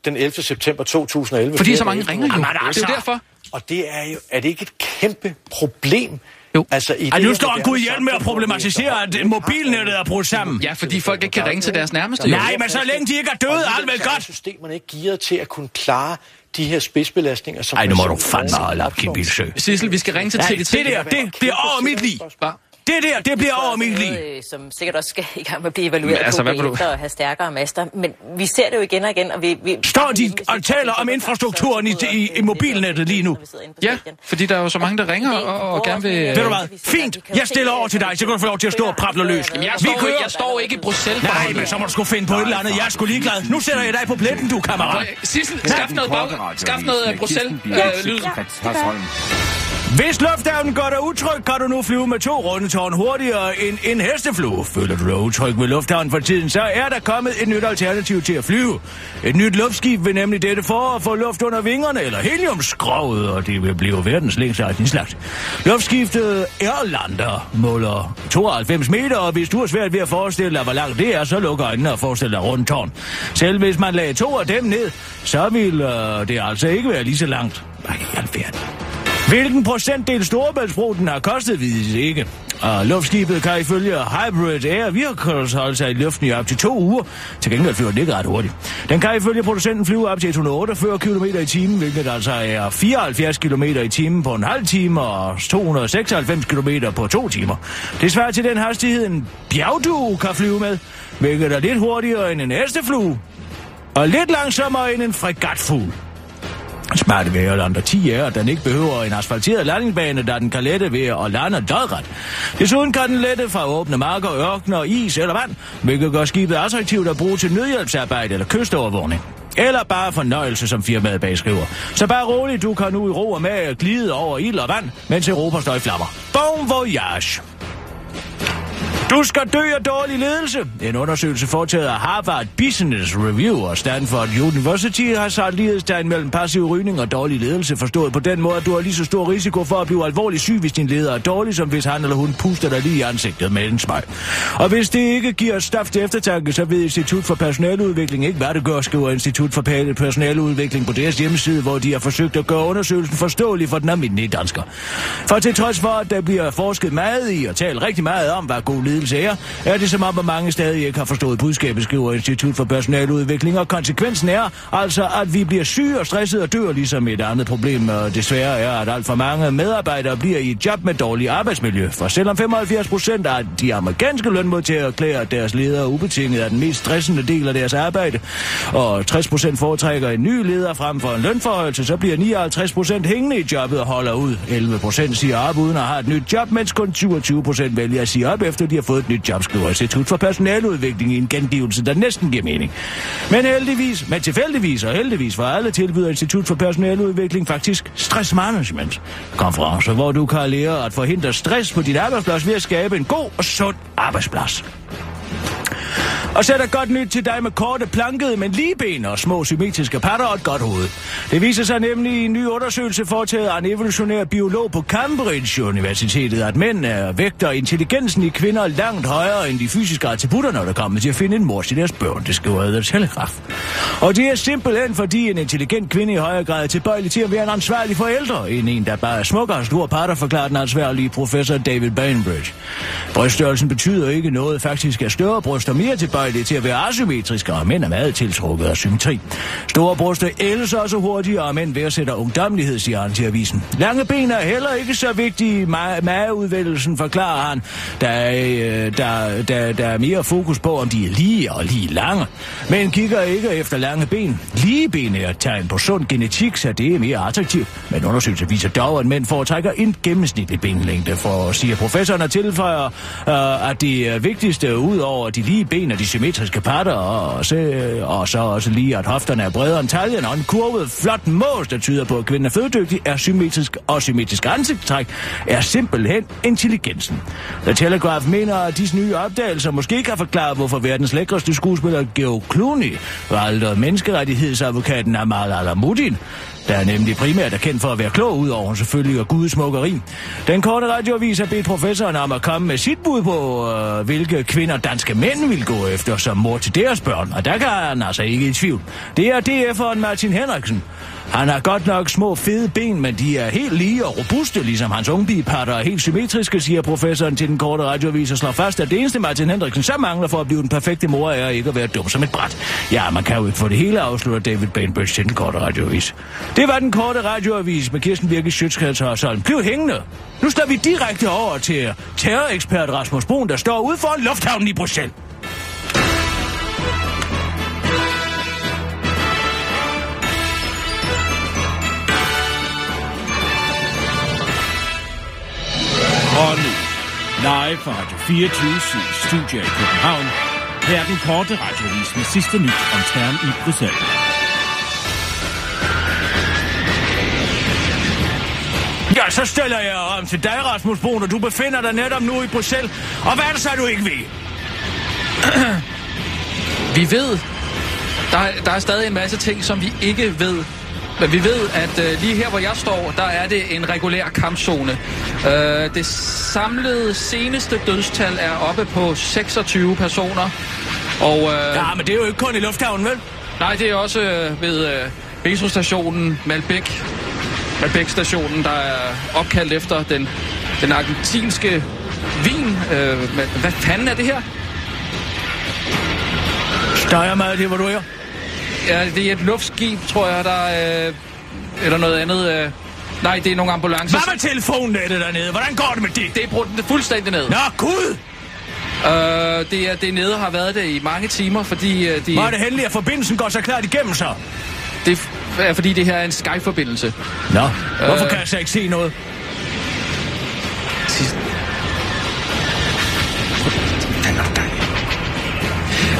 [SPEAKER 8] den 11. september 2011.
[SPEAKER 4] Fordi så mange ringer jo.
[SPEAKER 5] Jamen,
[SPEAKER 4] Det er
[SPEAKER 5] altså-
[SPEAKER 4] jo derfor.
[SPEAKER 8] Og det er jo, er det ikke et kæmpe problem?
[SPEAKER 4] Jo.
[SPEAKER 8] Altså, i
[SPEAKER 5] Ej,
[SPEAKER 8] det
[SPEAKER 5] nu står Gud hjælp med at problematisere, at
[SPEAKER 8] har
[SPEAKER 5] mobilnettet er brudt sammen.
[SPEAKER 4] Ja, fordi folk ikke kan ringe til deres nærmeste. jo.
[SPEAKER 5] Nej, men så længe de ikke er døde, er alt vel
[SPEAKER 8] er
[SPEAKER 5] godt.
[SPEAKER 8] systemerne ikke gearet til at kunne klare de her spidsbelastninger, som...
[SPEAKER 5] Ej, nu må du fandme holde op, Kim. Bilsø.
[SPEAKER 4] Sissel, vi skal ringe til TDT.
[SPEAKER 5] det der, det bliver over mit liv. Det der, det bliver over mit liv.
[SPEAKER 6] Øh, som sikkert også skal i gang med at blive evalueret
[SPEAKER 4] Men altså, hvad
[SPEAKER 6] på
[SPEAKER 4] vil du-
[SPEAKER 6] at have stærkere master. Men vi ser det jo igen og igen, og vi... vi
[SPEAKER 5] Står de og taler om infrastrukturen i, i, i mobilnettet lige nu?
[SPEAKER 4] Ja, fordi der er jo så mange, der ringer og, og gerne vil...
[SPEAKER 5] Ved du hvad? Fint. Jeg stiller over til dig, så kan du få lov til at stå og prable løs.
[SPEAKER 4] Jamen, jeg
[SPEAKER 5] Vi
[SPEAKER 4] står,
[SPEAKER 5] kører.
[SPEAKER 4] jeg står ikke i Bruxelles.
[SPEAKER 5] Nej, men så må du sgu finde på et eller andet. Jeg er sgu ligeglad. Nu sætter jeg dig på pletten, du kammerat.
[SPEAKER 4] Sissel, skaf noget, bag, skaf noget øh, Bruxelles-lyd.
[SPEAKER 5] Hvis lufthavnen gør dig utryg, kan du nu flyve med to rundetårn hurtigere end en hesteflue. Føler du dig utryg ved lufthavnen for tiden, så er der kommet et nyt alternativ til at flyve. Et nyt luftskib vil nemlig dette at få luft under vingerne, eller heliumskroget, og det vil blive verdens længste af din slags. Luftskiftet Airlander måler 92 meter, og hvis du har svært ved at forestille dig, hvor langt det er, så lukker øjnene og forestil dig rundetårn. Selv hvis man lagde to af dem ned, så vil øh, det altså ikke være lige så langt. Ej, alverden. Hvilken procentdel Storebæltsbro den har kostet, vides ikke. Og luftskibet kan ifølge Hybrid Air Vehicles holde sig i luften i op til to uger. Til gengæld flyver den ikke ret hurtigt. Den kan ifølge producenten flyve op til 148 km i timen, hvilket altså er 74 km i timen på en halv time og 296 km på to timer. Det svarer til den hastighed, en bjergdue kan flyve med, hvilket er lidt hurtigere end en hesteflue. Og lidt langsommere end en fregatfugl. Smarte ved Irland 10 er, at den ikke behøver en asfalteret landingsbane, da den kan lette ved at lande dødret. Desuden kan den lette fra åbne marker, ørkener, is eller vand, hvilket gør skibet attraktivt at bruge til nødhjælpsarbejde eller kystovervågning. Eller bare fornøjelse, som firmaet bagskriver. Så bare roligt, du kan nu i ro og med glide over ild og vand, mens Europa står i flammer. Bon voyage! Du skal dø af dårlig ledelse. En undersøgelse foretaget af Harvard Business Review og Stanford University har sat lighedstegn mellem passiv rygning og dårlig ledelse, forstået på den måde, at du har lige så stor risiko for at blive alvorligt syg, hvis din leder er dårlig, som hvis han eller hun puster dig lige i ansigtet med en smag. Og hvis det ikke giver stof til eftertanke, så ved Institut for Personaludvikling ikke, hvad det gør, skriver Institut for Personaludvikling på deres hjemmeside, hvor de har forsøgt at gøre undersøgelsen forståelig for den almindelige dansker. For til trods for, at der bliver forsket meget i og talt rigtig meget om, hvad god ledelse er, er det som om, at mange stadig ikke har forstået budskabet, skriver Institut for Personaludvikling, og konsekvensen er altså, at vi bliver syge og stresset og dør, ligesom et andet problem og desværre er, at alt for mange medarbejdere bliver i et job med dårlig arbejdsmiljø. For selvom 75 procent af de amerikanske lønmodtagere erklærer deres ledere ubetinget er den mest stressende del af deres arbejde, og 60 procent foretrækker en ny leder frem for en lønforhøjelse, så bliver 59 procent hængende i jobbet og holder ud. 11 procent siger op uden at have et nyt job, mens kun 27 procent vælger at sige op, efter de har fået et nyt job, altså, skriver Institut for Personaludvikling i en gengivelse, der næsten giver mening. Men heldigvis, men tilfældigvis og heldigvis for alle tilbyder Institut for Personaludvikling faktisk stressmanagement konferencer, hvor du kan lære at forhindre stress på din arbejdsplads ved at skabe en god og sund arbejdsplads. Og så er der godt nyt til dig med korte, plankede, men lige ben og små symmetriske patter og et godt hoved. Det viser sig nemlig i en ny undersøgelse foretaget af en evolutionær biolog på Cambridge Universitetet, at mænd er vægter intelligensen i kvinder langt højere end de fysiske attributter, når der kommer til at finde en mor til deres børn, det skriver The Telegraph. Og det er simpelthen fordi en intelligent kvinde i højere grad er tilbøjelig til at være en ansvarlig forælder, end en, der bare er smukker og store patter, forklarer den ansvarlige professor David Bainbridge. Bryststørrelsen betyder ikke noget, faktisk er større bryster mere tilbøjelige til at være asymmetriske, og mænd er meget tiltrukket af symmetri. Store bryster ældes også hurtigere, og mænd værdsætter ungdomlighed, siger han til avisen. Lange ben er heller ikke så vigtige ma- mageudvælgelsen, forklarer han, der, øh, der, der, der er mere fokus på, om de er lige og lige lange. Men kigger ikke efter lange ben. Lige ben er et tegn på sund genetik, så det er mere attraktivt. Men undersøgelser viser dog, at mænd foretrækker en gennemsnitlig benlængde, for siger professoren og tilføjer, øh, at det vigtigste ud over de lige ben og de symmetriske patter, og, så, og så også lige, at hofterne er bredere end taljen, og en kurvet, flot mås, der tyder på, at kvinden er føddygtig, er symmetrisk, og symmetrisk ansigtstræk er simpelthen intelligensen. The Telegraph mener, at disse nye opdagelser måske kan forklare, hvorfor verdens lækreste skuespiller Geo Clooney valgte menneskerettighedsadvokaten Amal Alamuddin, der er nemlig primært er kendt for at være klog, udover selvfølgelig og gudsmukkeri. Den korte radioavis har bedt professoren om at komme med sit bud på, øh, hvilke kvinder danske mænd vil gå efter som mor til deres børn, og der kan han altså ikke i tvivl. Det er DF'eren Martin Henriksen. Han har godt nok små fede ben, men de er helt lige og robuste, ligesom hans ungbipatter er helt symmetriske, siger professoren til den korte radioavis og slår fast, at det eneste Martin Hendriksen så mangler for at blive den perfekte mor er ikke at være dum som et bræt. Ja, man kan jo ikke få det hele, afslutter David Bainbridge til den korte radioavis. Det var den korte radioavis med Kirsten Virke Sjøtskreds og sådan. Bliv hængende. Nu står vi direkte over til terrorekspert Rasmus Brun, der står ude for lufthavnen i Bruxelles.
[SPEAKER 7] Live fra Radio 24 Studio i København. Her er den korte radiovis med sidste nyt om term i Bruxelles.
[SPEAKER 5] Ja, så stiller jeg om til dig, Rasmus Brun, og du befinder dig netop nu i Bruxelles. Og hvad er det så, du ikke ved?
[SPEAKER 4] Vi ved, der, er- der er stadig en masse ting, som vi ikke ved. Men vi ved, at øh, lige her, hvor jeg står, der er det en regulær kampzone. Øh, det samlede seneste dødstal er oppe på 26 personer. Og, øh,
[SPEAKER 5] Ja, men det er jo ikke kun i lufthavnen, vel?
[SPEAKER 4] Nej, det er også øh, ved øh, metrostationen Malbæk. Malbæk-stationen, der er opkaldt efter den, den argentinske vin. Øh, hvad, hvad fanden er det her?
[SPEAKER 5] Steger meget det, hvor du er.
[SPEAKER 4] Ja, det er et luftskib, tror jeg, der er... Øh, eller noget andet... Øh, nej, det er nogle ambulancer.
[SPEAKER 5] Hvad med telefonnettet dernede? Hvordan går det med det?
[SPEAKER 4] Det er brudt fuldstændig ned.
[SPEAKER 5] Nå, Gud!
[SPEAKER 4] Øh, det, er, det er nede har været det i mange timer, fordi øh, de,
[SPEAKER 5] Hvor er det heldigt, at forbindelsen går så klart igennem så?
[SPEAKER 4] det er fordi det her er en Skype-forbindelse.
[SPEAKER 5] Nå, hvorfor
[SPEAKER 4] Øh.
[SPEAKER 5] kan jeg så ikke se noget?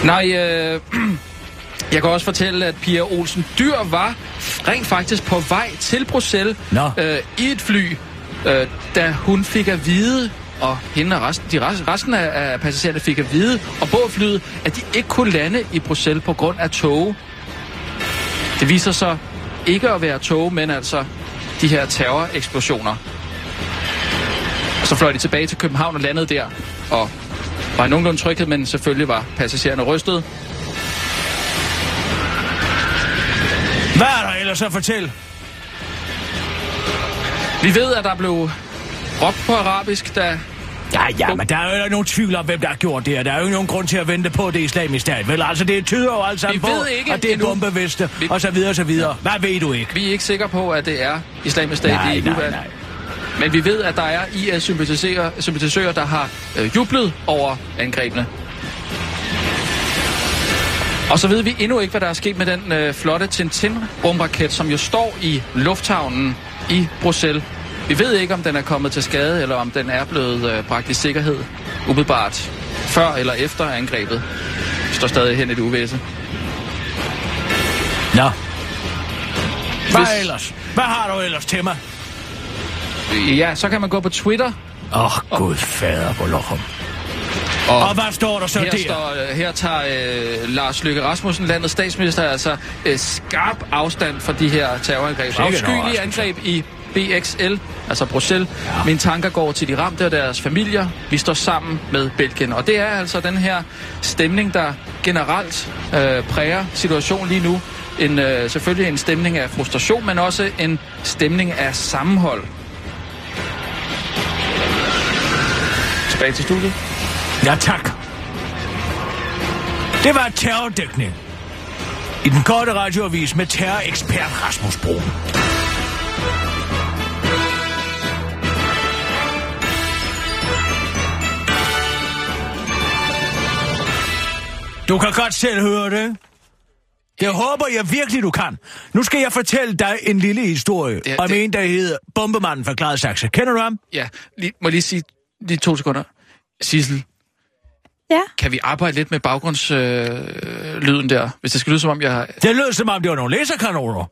[SPEAKER 4] Nej, øh, jeg kan også fortælle, at Pia Olsen Dyr var rent faktisk på vej til Bruxelles
[SPEAKER 5] Nå.
[SPEAKER 4] øh, i et fly, øh, da hun fik at vide og hende og resten, de rest, resten af, af passagererne fik at vide, og bådflyet, at de ikke kunne lande i Bruxelles på grund af tog. Det viser sig ikke at være tog, men altså de her terroreksplosioner. Og så fløj de tilbage til København og landede der, og var i nogenlunde tryghed, men selvfølgelig var passagererne rystet.
[SPEAKER 5] Ellers at fortælle?
[SPEAKER 4] Vi ved, at der blev råbt på arabisk, da...
[SPEAKER 5] Ja, ja, men der er jo nogen tvivl om, hvem der har gjort det her. Der er jo ikke nogen grund til at vente på det islamiske stat. Vel, altså, det tyder jo alt sammen på,
[SPEAKER 4] ikke
[SPEAKER 5] at det er bombeveste,
[SPEAKER 4] Vi-
[SPEAKER 5] og så videre, og så videre. Hvad ved du ikke?
[SPEAKER 4] Vi er ikke sikre på, at det er islamisk stat
[SPEAKER 5] Nej,
[SPEAKER 4] i
[SPEAKER 5] nej,
[SPEAKER 4] nuværende.
[SPEAKER 5] nej.
[SPEAKER 4] Men vi ved, at der er IS-sympatisører, sympatisører, der har øh, jublet over angrebene. Og så ved vi endnu ikke, hvad der er sket med den øh, flotte Tintin-rumraket, som jo står i lufthavnen i Bruxelles. Vi ved ikke, om den er kommet til skade, eller om den er blevet øh, bragt i sikkerhed umiddelbart før eller efter angrebet. Det står stadig hen i det uvæse.
[SPEAKER 5] Nå. Hvad
[SPEAKER 4] Hvis-
[SPEAKER 5] ellers? Hvad har du ellers til mig?
[SPEAKER 4] Ja, så kan man gå på Twitter.
[SPEAKER 5] Åh, oh, gud fader på lokum.
[SPEAKER 4] Og,
[SPEAKER 5] Og hvad står der så
[SPEAKER 4] her,
[SPEAKER 5] der?
[SPEAKER 4] står, øh, her tager øh, Lars Løkke Rasmussen, landets statsminister, altså øh, skarp afstand fra de her terrorangreb. Afskyelige angreb i BXL, altså Bruxelles. Ja. Mine tanker går til de ramte og deres familier. Vi står sammen med Belgien. Og det er altså den her stemning, der generelt øh, præger situationen lige nu. En, øh, selvfølgelig en stemning af frustration, men også en stemning af sammenhold. Tilbage til studiet.
[SPEAKER 5] Ja, tak. Det var terrordækning. I den korte radioavis med terrorekspert Rasmus Broen. Du kan godt selv høre det. Det håber jeg virkelig, du kan. Nu skal jeg fortælle dig en lille historie
[SPEAKER 4] Det-
[SPEAKER 5] om
[SPEAKER 4] det-
[SPEAKER 5] en, der hedder Bombemanden fra Gladsaxe. Kender du ham?
[SPEAKER 4] Ja, lige, må jeg lige sige lige to sekunder. Sissel,
[SPEAKER 10] Ja.
[SPEAKER 4] kan vi arbejde lidt med baggrundslyden øh, lyden der? Hvis det skal lyde som om, jeg har...
[SPEAKER 5] Det lød som om, det var nogle laserkanoner.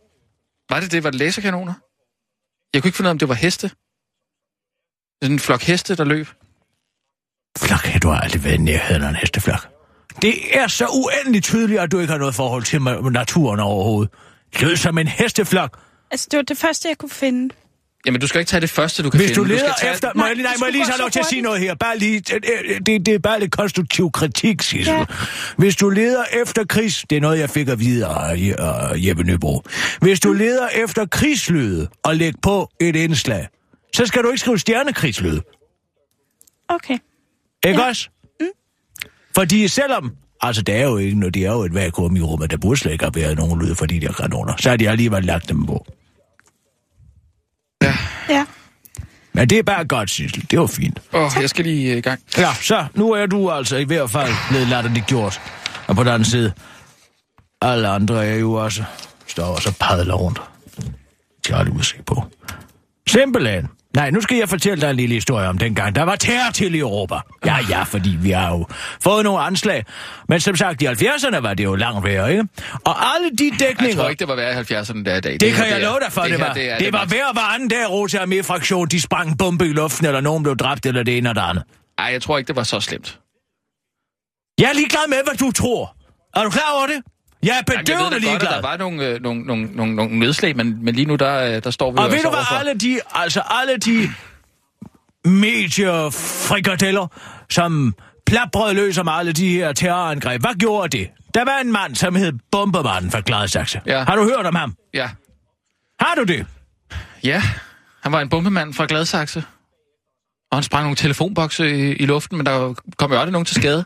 [SPEAKER 4] Var det det? Var det laserkanoner? Jeg kunne ikke finde ud af, om det var heste. Sådan en flok heste, der løb.
[SPEAKER 5] Flok, du har aldrig været i nærheden af en hesteflok. Det er så uendelig tydeligt, at du ikke har noget forhold til naturen overhovedet. Lød som en hesteflok.
[SPEAKER 10] Altså, det var det første, jeg kunne finde.
[SPEAKER 4] Jamen, du skal ikke tage det første, du kan
[SPEAKER 5] Hvis
[SPEAKER 4] finde.
[SPEAKER 5] du leder
[SPEAKER 4] skal tage...
[SPEAKER 5] efter... Må jeg,
[SPEAKER 10] Nej,
[SPEAKER 5] lige- nej, må jeg lige
[SPEAKER 10] så
[SPEAKER 5] lov til at sige noget her? Bare lige... Det, det, det er bare lidt konstruktiv kritik, Sissel.
[SPEAKER 10] Ja.
[SPEAKER 5] Hvis du leder efter krigs... Det er noget, jeg fik at vide af Jeppe Nøbro. Hvis du leder efter krigslyde og lægger på et indslag, så skal du ikke skrive stjernekrigslyde.
[SPEAKER 10] Okay.
[SPEAKER 5] Ikke
[SPEAKER 10] Ja.
[SPEAKER 5] også? Mm. Fordi selvom... Altså, det er jo ikke noget, det er jo et vakuum i rummet, der burde slet ikke have været nogen lyd for de der granoner. Så har de alligevel lagt dem på.
[SPEAKER 10] Ja.
[SPEAKER 5] Men det er bare godt, Sissel. Det var fint.
[SPEAKER 4] Åh, oh, jeg skal lige øh, i gang.
[SPEAKER 5] Ja, så nu er du altså i hvert fald blevet latterligt gjort. Og på den anden side, alle andre er jo også, står også og padler rundt. De har aldrig se på. Simpelthen. Nej, nu skal jeg fortælle dig en lille historie om dengang. Der var terror til i Europa. Ja, ja, fordi vi har jo fået nogle anslag. Men som sagt, i 70'erne var det jo langt værre, ikke? Og alle de dækninger...
[SPEAKER 4] Jeg tror ikke, det var værre i 70'erne der i dag.
[SPEAKER 5] Det,
[SPEAKER 4] her,
[SPEAKER 5] kan jeg
[SPEAKER 4] er-
[SPEAKER 5] love dig for, det,
[SPEAKER 4] her,
[SPEAKER 5] var. Det,
[SPEAKER 4] er-
[SPEAKER 5] det var hver hver anden dag, Rota Armee-fraktion, de sprang en bombe i luften, eller nogen blev dræbt, eller det ene og det andet.
[SPEAKER 4] Ej, jeg tror ikke, det var så slemt.
[SPEAKER 5] Jeg er ligeglad med, hvad du tror. Er du klar over det? Jeg er bedøvende
[SPEAKER 4] at
[SPEAKER 5] ligeglad.
[SPEAKER 4] der var nogle, øh, nogle, nogle, nogle, nogle nedslag, men, men lige nu, der, øh, der står vi
[SPEAKER 5] Og ved
[SPEAKER 4] altså
[SPEAKER 5] du hvad,
[SPEAKER 4] overfor-
[SPEAKER 5] alle de, altså alle de mediefrikadeller, som plabrede løs om alle de her terrorangreb, hvad gjorde det? Der var en mand, som hed Bombermanden fra Gladsaxe.
[SPEAKER 4] Ja.
[SPEAKER 5] Har du hørt om ham?
[SPEAKER 4] Ja.
[SPEAKER 5] Har du det?
[SPEAKER 4] Ja, han var en bombemand fra Gladsaxe. Og han sprang nogle telefonbokse i, i luften, men der kom jo aldrig nogen til skade.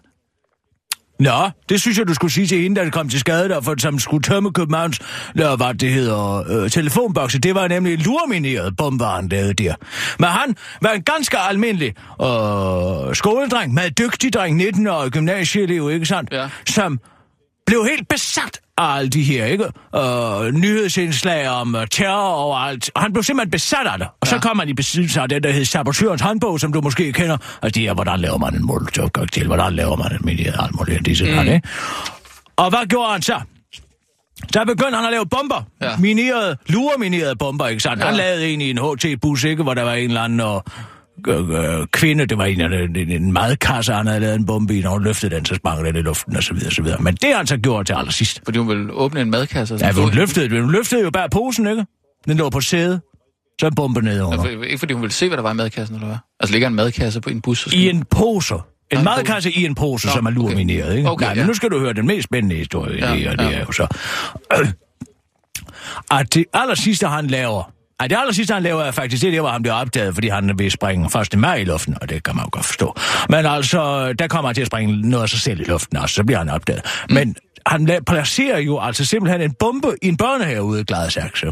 [SPEAKER 5] Nå, det synes jeg, du skulle sige til hende, det kom til skade, der, for, som skulle tømme Københavns, der, hvad det hedder, øh, telefonbokse. Det var nemlig en lurmineret bombe, han lavede der. Men han var en ganske almindelig øh, skoledreng, meget dygtig dreng, 19 år gymnasieelev, ikke sandt?
[SPEAKER 4] Ja.
[SPEAKER 5] Som blev helt besat af alle de her, ikke? Øh, nyhedsindslag om uh, terror og alt. Og han blev simpelthen besat af det. Og ja. så kom han i besiddelse af den, der hed Sabotørens håndbog, som du måske kender. Altså det er, hvordan laver man en molotov-cocktail? Hvordan laver man en mini alt muligt, disse mm. ikke? Og hvad gjorde han så? Så begyndte han at lave bomber.
[SPEAKER 4] Ja.
[SPEAKER 5] Minerede, lureminerede bomber, ikke sandt? Ja. Han lavede en i en HT-bus, ikke? Hvor der var en eller anden og øh, kvinde, det var en, en, en madkasse, han havde lavet en bombe i, når hun løftede den, så sprang den i luften, og så videre, og så videre. Men det har han så gjort til allersidst.
[SPEAKER 4] Fordi hun ville åbne en madkasse. og
[SPEAKER 5] Ja, hun løftede, hun løftede jo bare posen, ikke? Den lå på sædet. Så en bombe ned under.
[SPEAKER 4] Altså, ikke fordi hun ville se, hvad der var i madkassen, eller hvad? Altså ligger en madkasse på en bus?
[SPEAKER 5] I en pose. En
[SPEAKER 4] en
[SPEAKER 5] madkasse i en pose,
[SPEAKER 4] Nå,
[SPEAKER 5] som er
[SPEAKER 4] okay.
[SPEAKER 5] lumineret, ikke?
[SPEAKER 4] Okay,
[SPEAKER 5] Nej, men
[SPEAKER 4] ja.
[SPEAKER 5] nu skal du høre den mest spændende historie,
[SPEAKER 4] Ja,
[SPEAKER 5] ja, det, og det
[SPEAKER 4] ja.
[SPEAKER 5] er jo så... Øh, at det aller sidste, han laver... Ej, det aller sidste, han laver, er faktisk det, der, hvor han bliver opdaget, fordi han vil springe 1. maj i luften, og det kan man jo godt forstå. Men altså, der kommer han til at springe noget af sig selv i luften, og så bliver han opdaget. Mm. Men han la- placerer jo altså simpelthen en bombe i en børnehave ude i Gladsaxe,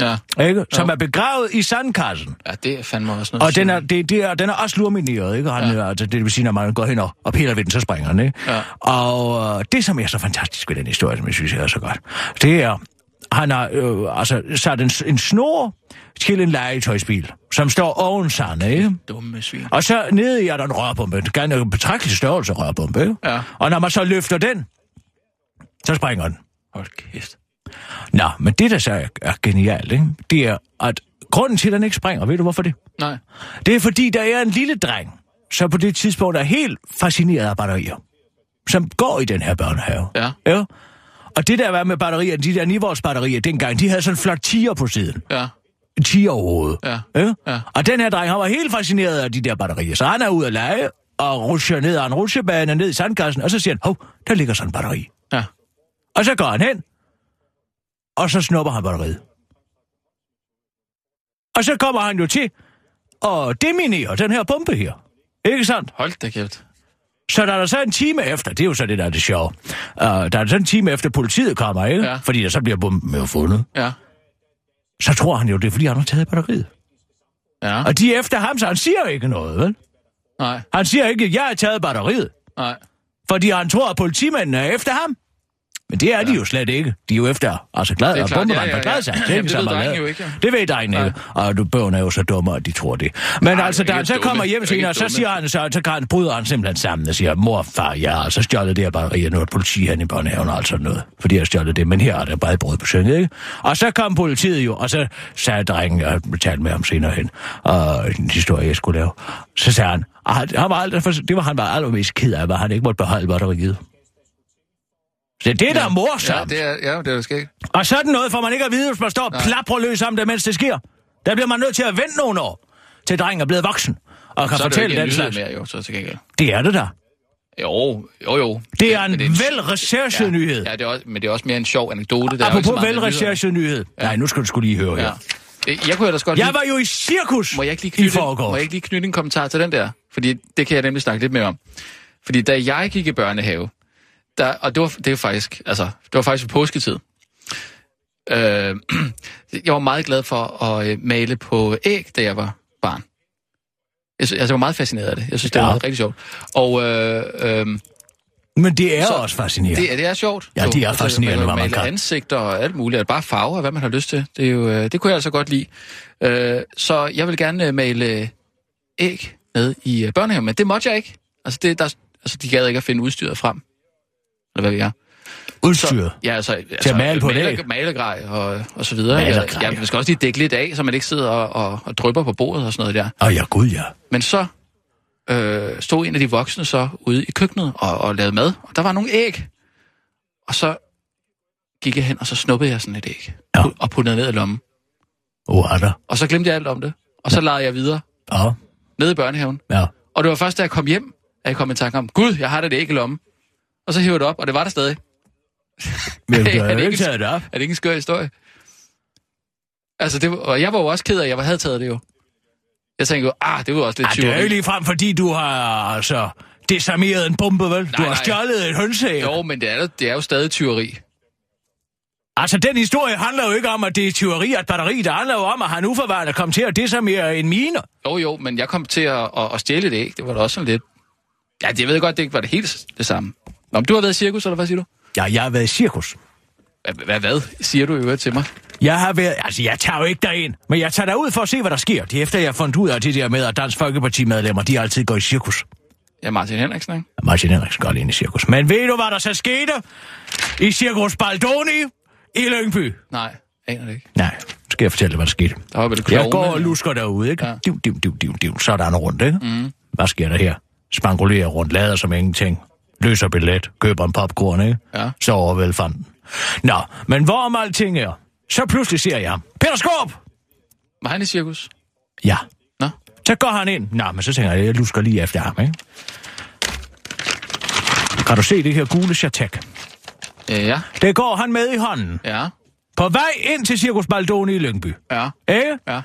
[SPEAKER 4] Ja.
[SPEAKER 5] ikke? Som
[SPEAKER 4] Jo.
[SPEAKER 5] er begravet i sandkassen.
[SPEAKER 4] ja, det er fandme også noget.
[SPEAKER 5] Og den er, det, det er, den er også lumineret, ikke? Han, ja. altså, det vil sige, når man går hen og, og piller ved den, så springer den, ikke?
[SPEAKER 4] Ja.
[SPEAKER 5] Og øh, det, som er så fantastisk ved den historie, som jeg synes er så godt, det er, han har øh, altså, sat en, en snor til en legetøjsbil, som står oven sande, ikke?
[SPEAKER 4] Dumme svin.
[SPEAKER 5] Og så nede i er der en rørbombe. Det er en betragtelig størrelse rørbombe, ikke?
[SPEAKER 4] Ja.
[SPEAKER 5] Og når man så løfter den, så springer den.
[SPEAKER 4] Hold kæft.
[SPEAKER 5] Nå, men det, der så er, er genialt, ikke? det er, at grunden til, at den ikke springer, ved du hvorfor det?
[SPEAKER 4] Nej.
[SPEAKER 5] Det er fordi, der er en lille dreng, som på det tidspunkt er helt fascineret af batterier, som går i den her børnehave.
[SPEAKER 4] Ja.
[SPEAKER 5] ja. Og det der var med batterier, de der 9 volts batterier dengang, de havde sådan en flot tiger på siden.
[SPEAKER 4] Ja.
[SPEAKER 5] En tiger overhovedet.
[SPEAKER 4] Ja.
[SPEAKER 5] ja.
[SPEAKER 4] Ja.
[SPEAKER 5] Og den her dreng, han var helt fascineret af de der batterier. Så han er ude at lege og rusher ned ad en rutsjebane ned i sandkassen, og så siger han, hov, der ligger sådan en batteri.
[SPEAKER 4] Ja.
[SPEAKER 5] Og så går han hen, og så snupper han batteriet. Og så kommer han jo til at deminere den her bombe her. Ikke sandt?
[SPEAKER 4] Hold da kæft.
[SPEAKER 5] Så der er der så en time efter, det er jo så det, der er det sjove, uh, der er så en time efter politiet kommer, ikke?
[SPEAKER 4] Ja.
[SPEAKER 5] Fordi der så bliver bomben jo fundet.
[SPEAKER 4] Ja.
[SPEAKER 5] Så tror han jo, det er, fordi han har taget batteriet.
[SPEAKER 4] Ja.
[SPEAKER 5] Og de er efter ham, så han siger ikke noget, vel?
[SPEAKER 4] Nej.
[SPEAKER 5] Han siger ikke, jeg har taget batteriet.
[SPEAKER 4] Nej.
[SPEAKER 5] Fordi han tror, at politimændene er efter ham. Men det er de jo slet ikke. De er jo efter, altså glad, og bombemand
[SPEAKER 4] ja, ja,
[SPEAKER 5] glad
[SPEAKER 4] ja.
[SPEAKER 5] sig.
[SPEAKER 4] Jamen, det ved drengen jo ikke, ja.
[SPEAKER 5] Det ved drengene ikke. Og du bøverne er jo så dumme, at de tror det. Men
[SPEAKER 4] Nej,
[SPEAKER 5] altså, da han så
[SPEAKER 4] dumme.
[SPEAKER 5] kommer hjem og så siger han, så, så kan han, bryder han simpelthen sammen og siger, mor, far, jeg har altså stjålet det her batteri, og nu er et politi hen i børnehaven og alt sådan noget. Fordi jeg har stjålet det, men her er der bare et brud på søndag, ikke? Og så kom politiet jo, og så sagde drengen, jeg talte med ham senere hen, og en historie, jeg skulle lave. Så sagde han, og han, han var aldrig, det var han bare allermest ked af, at han ikke måtte beholde batteriet. Det er da
[SPEAKER 4] Ja,
[SPEAKER 5] morsomt.
[SPEAKER 4] det er, ja, det er skægt.
[SPEAKER 5] Og sådan noget får man ikke at vide, hvis man står og plaprer løs om det, mens det sker. Der bliver man nødt til at vente nogle år, til drengen er blevet voksen, og kan
[SPEAKER 4] Så er
[SPEAKER 5] fortælle
[SPEAKER 4] en
[SPEAKER 5] den slags.
[SPEAKER 4] mere, jo, så til gengæld.
[SPEAKER 5] Det er det da.
[SPEAKER 4] Jo, jo, jo.
[SPEAKER 5] Det er en
[SPEAKER 4] Men
[SPEAKER 5] velrecherchet nyhed.
[SPEAKER 4] Ja, det er også, men det er også mere en sjov anekdote. Der er
[SPEAKER 5] Apropos velrecherchet nyhed. Nej, nu skal du skulle lige høre
[SPEAKER 4] Ja.
[SPEAKER 5] her.
[SPEAKER 4] Jeg kunne ellers godt
[SPEAKER 5] Jeg
[SPEAKER 4] lide-
[SPEAKER 5] var jo i cirkus
[SPEAKER 4] Må jeg ikke lige
[SPEAKER 5] i
[SPEAKER 4] knytte,
[SPEAKER 5] forgårs.
[SPEAKER 4] må jeg ikke lige knytte en kommentar til den der? Fordi det kan jeg nemlig snakke lidt mere om. Fordi da jeg gik i børnehave, der, og det var, det var faktisk, altså, det var faktisk på påsketid. Øh, jeg var meget glad for at øh, male på æg, da jeg var barn. Jeg, sy- altså, jeg var meget fascineret af det. Jeg synes, det
[SPEAKER 5] Ja.
[SPEAKER 4] var rigtig sjovt. Og øh, øh,
[SPEAKER 5] Men det er
[SPEAKER 4] Så-
[SPEAKER 5] også fascinerende.
[SPEAKER 4] det, det er sjovt.
[SPEAKER 5] Ja, det er fascinerende,
[SPEAKER 4] man
[SPEAKER 5] hvad man kan.
[SPEAKER 4] ansigter og alt muligt. Bare farver, hvad man har lyst til. Det, er jo, øh, det kunne jeg altså godt lide. Øh, så jeg vil gerne øh, male æg med i børnehaven, men det måtte jeg ikke. Altså, det, der, altså de gad ikke at finde udstyret frem. Eller hvad vi er.
[SPEAKER 5] Udstyret.
[SPEAKER 4] Ja, altså, altså
[SPEAKER 5] at male på
[SPEAKER 4] maler,
[SPEAKER 5] æg?
[SPEAKER 4] Malergrej og, og så videre.
[SPEAKER 5] Malergrej,
[SPEAKER 4] ja,
[SPEAKER 5] ja.
[SPEAKER 4] man skal også lige dække lidt af, så man ikke sidder og, og, og drypper på bordet og sådan noget der.
[SPEAKER 5] Åh, ja, gud ja.
[SPEAKER 4] Men så øh, stod en af de voksne så ude i køkkenet og, og lavede mad, og der var nogle æg. Og så gik jeg hen, og så snuppede jeg sådan et æg.
[SPEAKER 5] Ja.
[SPEAKER 4] Og puttede ned i lommen.
[SPEAKER 5] Er der?
[SPEAKER 4] Og så glemte jeg alt om det. Og så legede jeg videre
[SPEAKER 5] Ja,
[SPEAKER 4] nede i børnehaven.
[SPEAKER 5] ja.
[SPEAKER 4] Og det var først, da jeg kom hjem, at jeg kom i tanke om, Gud, jeg har da et æg i lommen. Og så hiver jeg det op, og det var der stadig.
[SPEAKER 5] Men du
[SPEAKER 4] Er
[SPEAKER 5] har
[SPEAKER 4] det ikke
[SPEAKER 5] ikke taget det op.
[SPEAKER 4] Er det ikke en skør historie? Altså, det og jeg var jo også ked af, at jeg havde taget det jo. Jeg tænkte jo, ah, det var også lidt
[SPEAKER 5] Ej, det er jo
[SPEAKER 4] tyveri.
[SPEAKER 5] ikke lige frem, fordi du har altså desarmeret en bombe, vel? du har
[SPEAKER 4] nej.
[SPEAKER 5] stjålet et hønseæg.
[SPEAKER 4] Jo, men det er, jo- det er jo stadig tyveri.
[SPEAKER 5] Altså, den historie handler jo ikke om, at det er tyveri af et batteri. Det handler jo om, at han uforvarende kom til at desarmere en mine.
[SPEAKER 4] Jo, jo, men jeg kom til at, at, at stjæle et æg. Det var da også sådan lidt... Ja, det jeg ved godt, det ikke var det helt det samme. Nå, men du har været i cirkus, eller hvad siger du?
[SPEAKER 5] Ja, jeg har været i cirkus.
[SPEAKER 4] Hvad, hvad, siger du i øvrigt til mig?
[SPEAKER 5] Jeg har været... Altså, jeg tager jo ikke derind, men jeg tager derud for at se, hvad der sker. Det er efter, jeg har fundet ud af det der med, at Dansk Folkeparti-medlemmer, de altid går i cirkus.
[SPEAKER 4] Ja, Martin Henriksen, ikke?
[SPEAKER 5] Martin Henriksen går ind i cirkus. Men ved du, hvad der så skete? I Cirkus Baldoni i Lyngby.
[SPEAKER 4] Nej, aner det ikke.
[SPEAKER 5] Nej, Skal jeg fortælle dig, hvad der skete?
[SPEAKER 4] Der var vel
[SPEAKER 5] Jeg
[SPEAKER 4] klovne.
[SPEAKER 5] går og lusker derude, ikke?
[SPEAKER 4] Ja.
[SPEAKER 5] Ja. Div, div, div, div, div. Så er der en rundt, ikke? Mm. Hvad sker der her? Spangulerer rundt, lader som ingenting. Løser billet, køber en popcorn, ikke?
[SPEAKER 4] Ja.
[SPEAKER 5] Så over velfanden. Nå, men hvorom alting er, så pludselig ser jeg ham. Peter Skåb!
[SPEAKER 4] Var han i cirkus?
[SPEAKER 5] Ja.
[SPEAKER 4] Nå.
[SPEAKER 5] Så går han ind. Nå, men så tænker jeg, jeg lusker lige efter ham, ikke? Kan du se det her gule chatek?
[SPEAKER 4] Ja.
[SPEAKER 5] Det går han med i hånden.
[SPEAKER 4] Ja.
[SPEAKER 5] På vej ind til Cirkus Baldoni i Lyngby.
[SPEAKER 4] Ja.
[SPEAKER 5] Ikke?
[SPEAKER 4] Ja.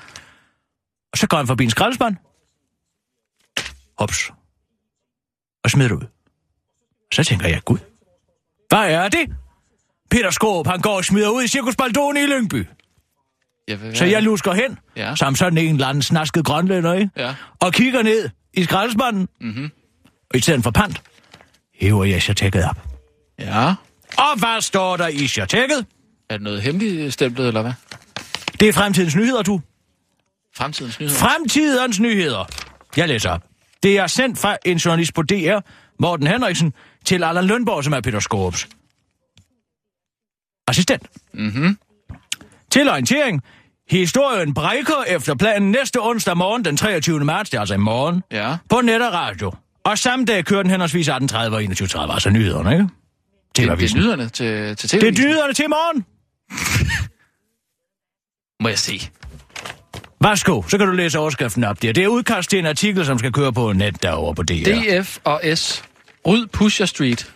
[SPEAKER 5] Og så går han forbi en skraldespand. Hops. Og smider ud. Så tænker jeg, gud, hvad er det? Peter Skåb, han går og smider ud i Cirkus Baldoni i Lyngby.
[SPEAKER 4] ja hvad,
[SPEAKER 5] Så jeg lusker hen,
[SPEAKER 4] Ja.
[SPEAKER 5] som sådan en eller anden snasket grønlænder, ikke?
[SPEAKER 4] Ja.
[SPEAKER 5] Og kigger ned i skraldespanden. Mm-hmm. Og i stedet for pant, hæver jeg chatekket op.
[SPEAKER 4] Ja.
[SPEAKER 5] Og hvad står der i chatekket?
[SPEAKER 4] Er det noget hemmeligt stemplet, eller hvad?
[SPEAKER 5] Det er fremtidens nyheder, du.
[SPEAKER 4] Fremtidens nyheder.
[SPEAKER 5] Fremtidens nyheder. Jeg læser op. Det er sendt fra en journalist på DR, Morten Henriksen, til Allan Lønborg, som er Peter Skorps assistent.
[SPEAKER 4] Mhm.
[SPEAKER 5] Til orientering. Historien brækker efter planen næste onsdag morgen, den 23. marts, det er altså i morgen,
[SPEAKER 4] Ja.
[SPEAKER 5] på net og radio. Og samme dag kører den henholdsvis 18.30 og 21.30, altså nyhederne, ikke?
[SPEAKER 4] Det, det er nyhederne til, til tv
[SPEAKER 5] Det er nyhederne til morgen.
[SPEAKER 4] Må jeg se.
[SPEAKER 5] Værsgo, så kan du læse overskriften op der. Det er udkast til en artikel, som skal køre på net derovre på DR.
[SPEAKER 4] DF og S. Ryd Pusher Street.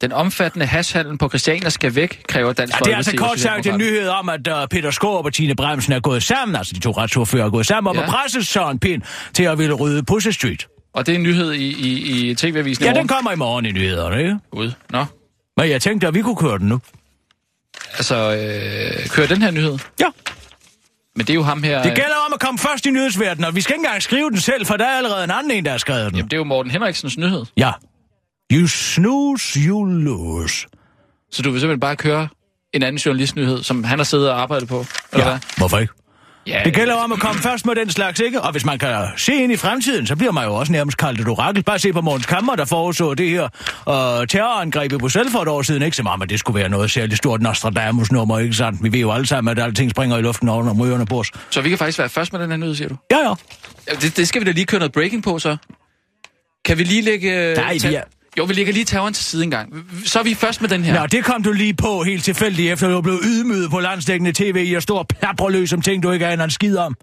[SPEAKER 4] Den omfattende hashhandel på Christiania skal væk, kræver Dansk
[SPEAKER 5] Ja, det er altså kort sagt en nyhed om, at uh, Peter Skåb og Tine Bremsen er gået sammen, altså de to retsordfører er gået sammen om
[SPEAKER 4] Ja.
[SPEAKER 5] at presse Søren Pind til at ville rydde Pussy Street.
[SPEAKER 4] Og det er en nyhed i, i, i tv-avisen
[SPEAKER 5] Ja, den kommer i morgen i nyhederne, ikke?
[SPEAKER 4] Ud. Nå.
[SPEAKER 5] Men jeg tænkte, at vi kunne køre den nu.
[SPEAKER 4] Altså, øh, kører den her nyhed?
[SPEAKER 5] Ja.
[SPEAKER 4] Men det er jo ham her...
[SPEAKER 5] Det gælder om at komme først i nyhedsverdenen, og vi skal ikke engang skrive den selv, for der er allerede en anden en, der har skrevet den.
[SPEAKER 4] Jamen, det er jo Morten Henriksens nyhed.
[SPEAKER 5] Ja. You snooze, you lose.
[SPEAKER 4] Så du vil simpelthen bare køre en anden journalistnyhed, som han har siddet og arbejdet på? Eller
[SPEAKER 5] Ja,
[SPEAKER 4] hvad?
[SPEAKER 5] hvorfor ikke?
[SPEAKER 4] Ja,
[SPEAKER 5] Det gælder om at komme først med den slags, ikke? Og hvis man kan se ind i fremtiden, så bliver man jo også nærmest kaldt et orakel. Bare se på Måns Kammer, der foreså det her uh, terrorangreb i Bruxelles for et år siden. Ikke som om, at det skulle være noget særligt stort Nostradamus-nummer, ikke sandt? Vi ved jo alle sammen, at alting springer i luften over om rygerne på os.
[SPEAKER 4] Så vi kan faktisk være først med den her nyhed, siger du?
[SPEAKER 5] Ja, ja.
[SPEAKER 4] Det, det skal vi da lige køre noget breaking på, så. Kan vi lige lægge...
[SPEAKER 5] Nej,
[SPEAKER 4] ta-
[SPEAKER 5] vi er-
[SPEAKER 4] Jo, vi lægger lige terroren til side en gang. Så er vi først med den her.
[SPEAKER 5] Nå, det kom du lige på helt tilfældigt, efter du blev ydmyget på landsdækkende tv i at stå og plapre løs om ting, du ikke aner en skid om.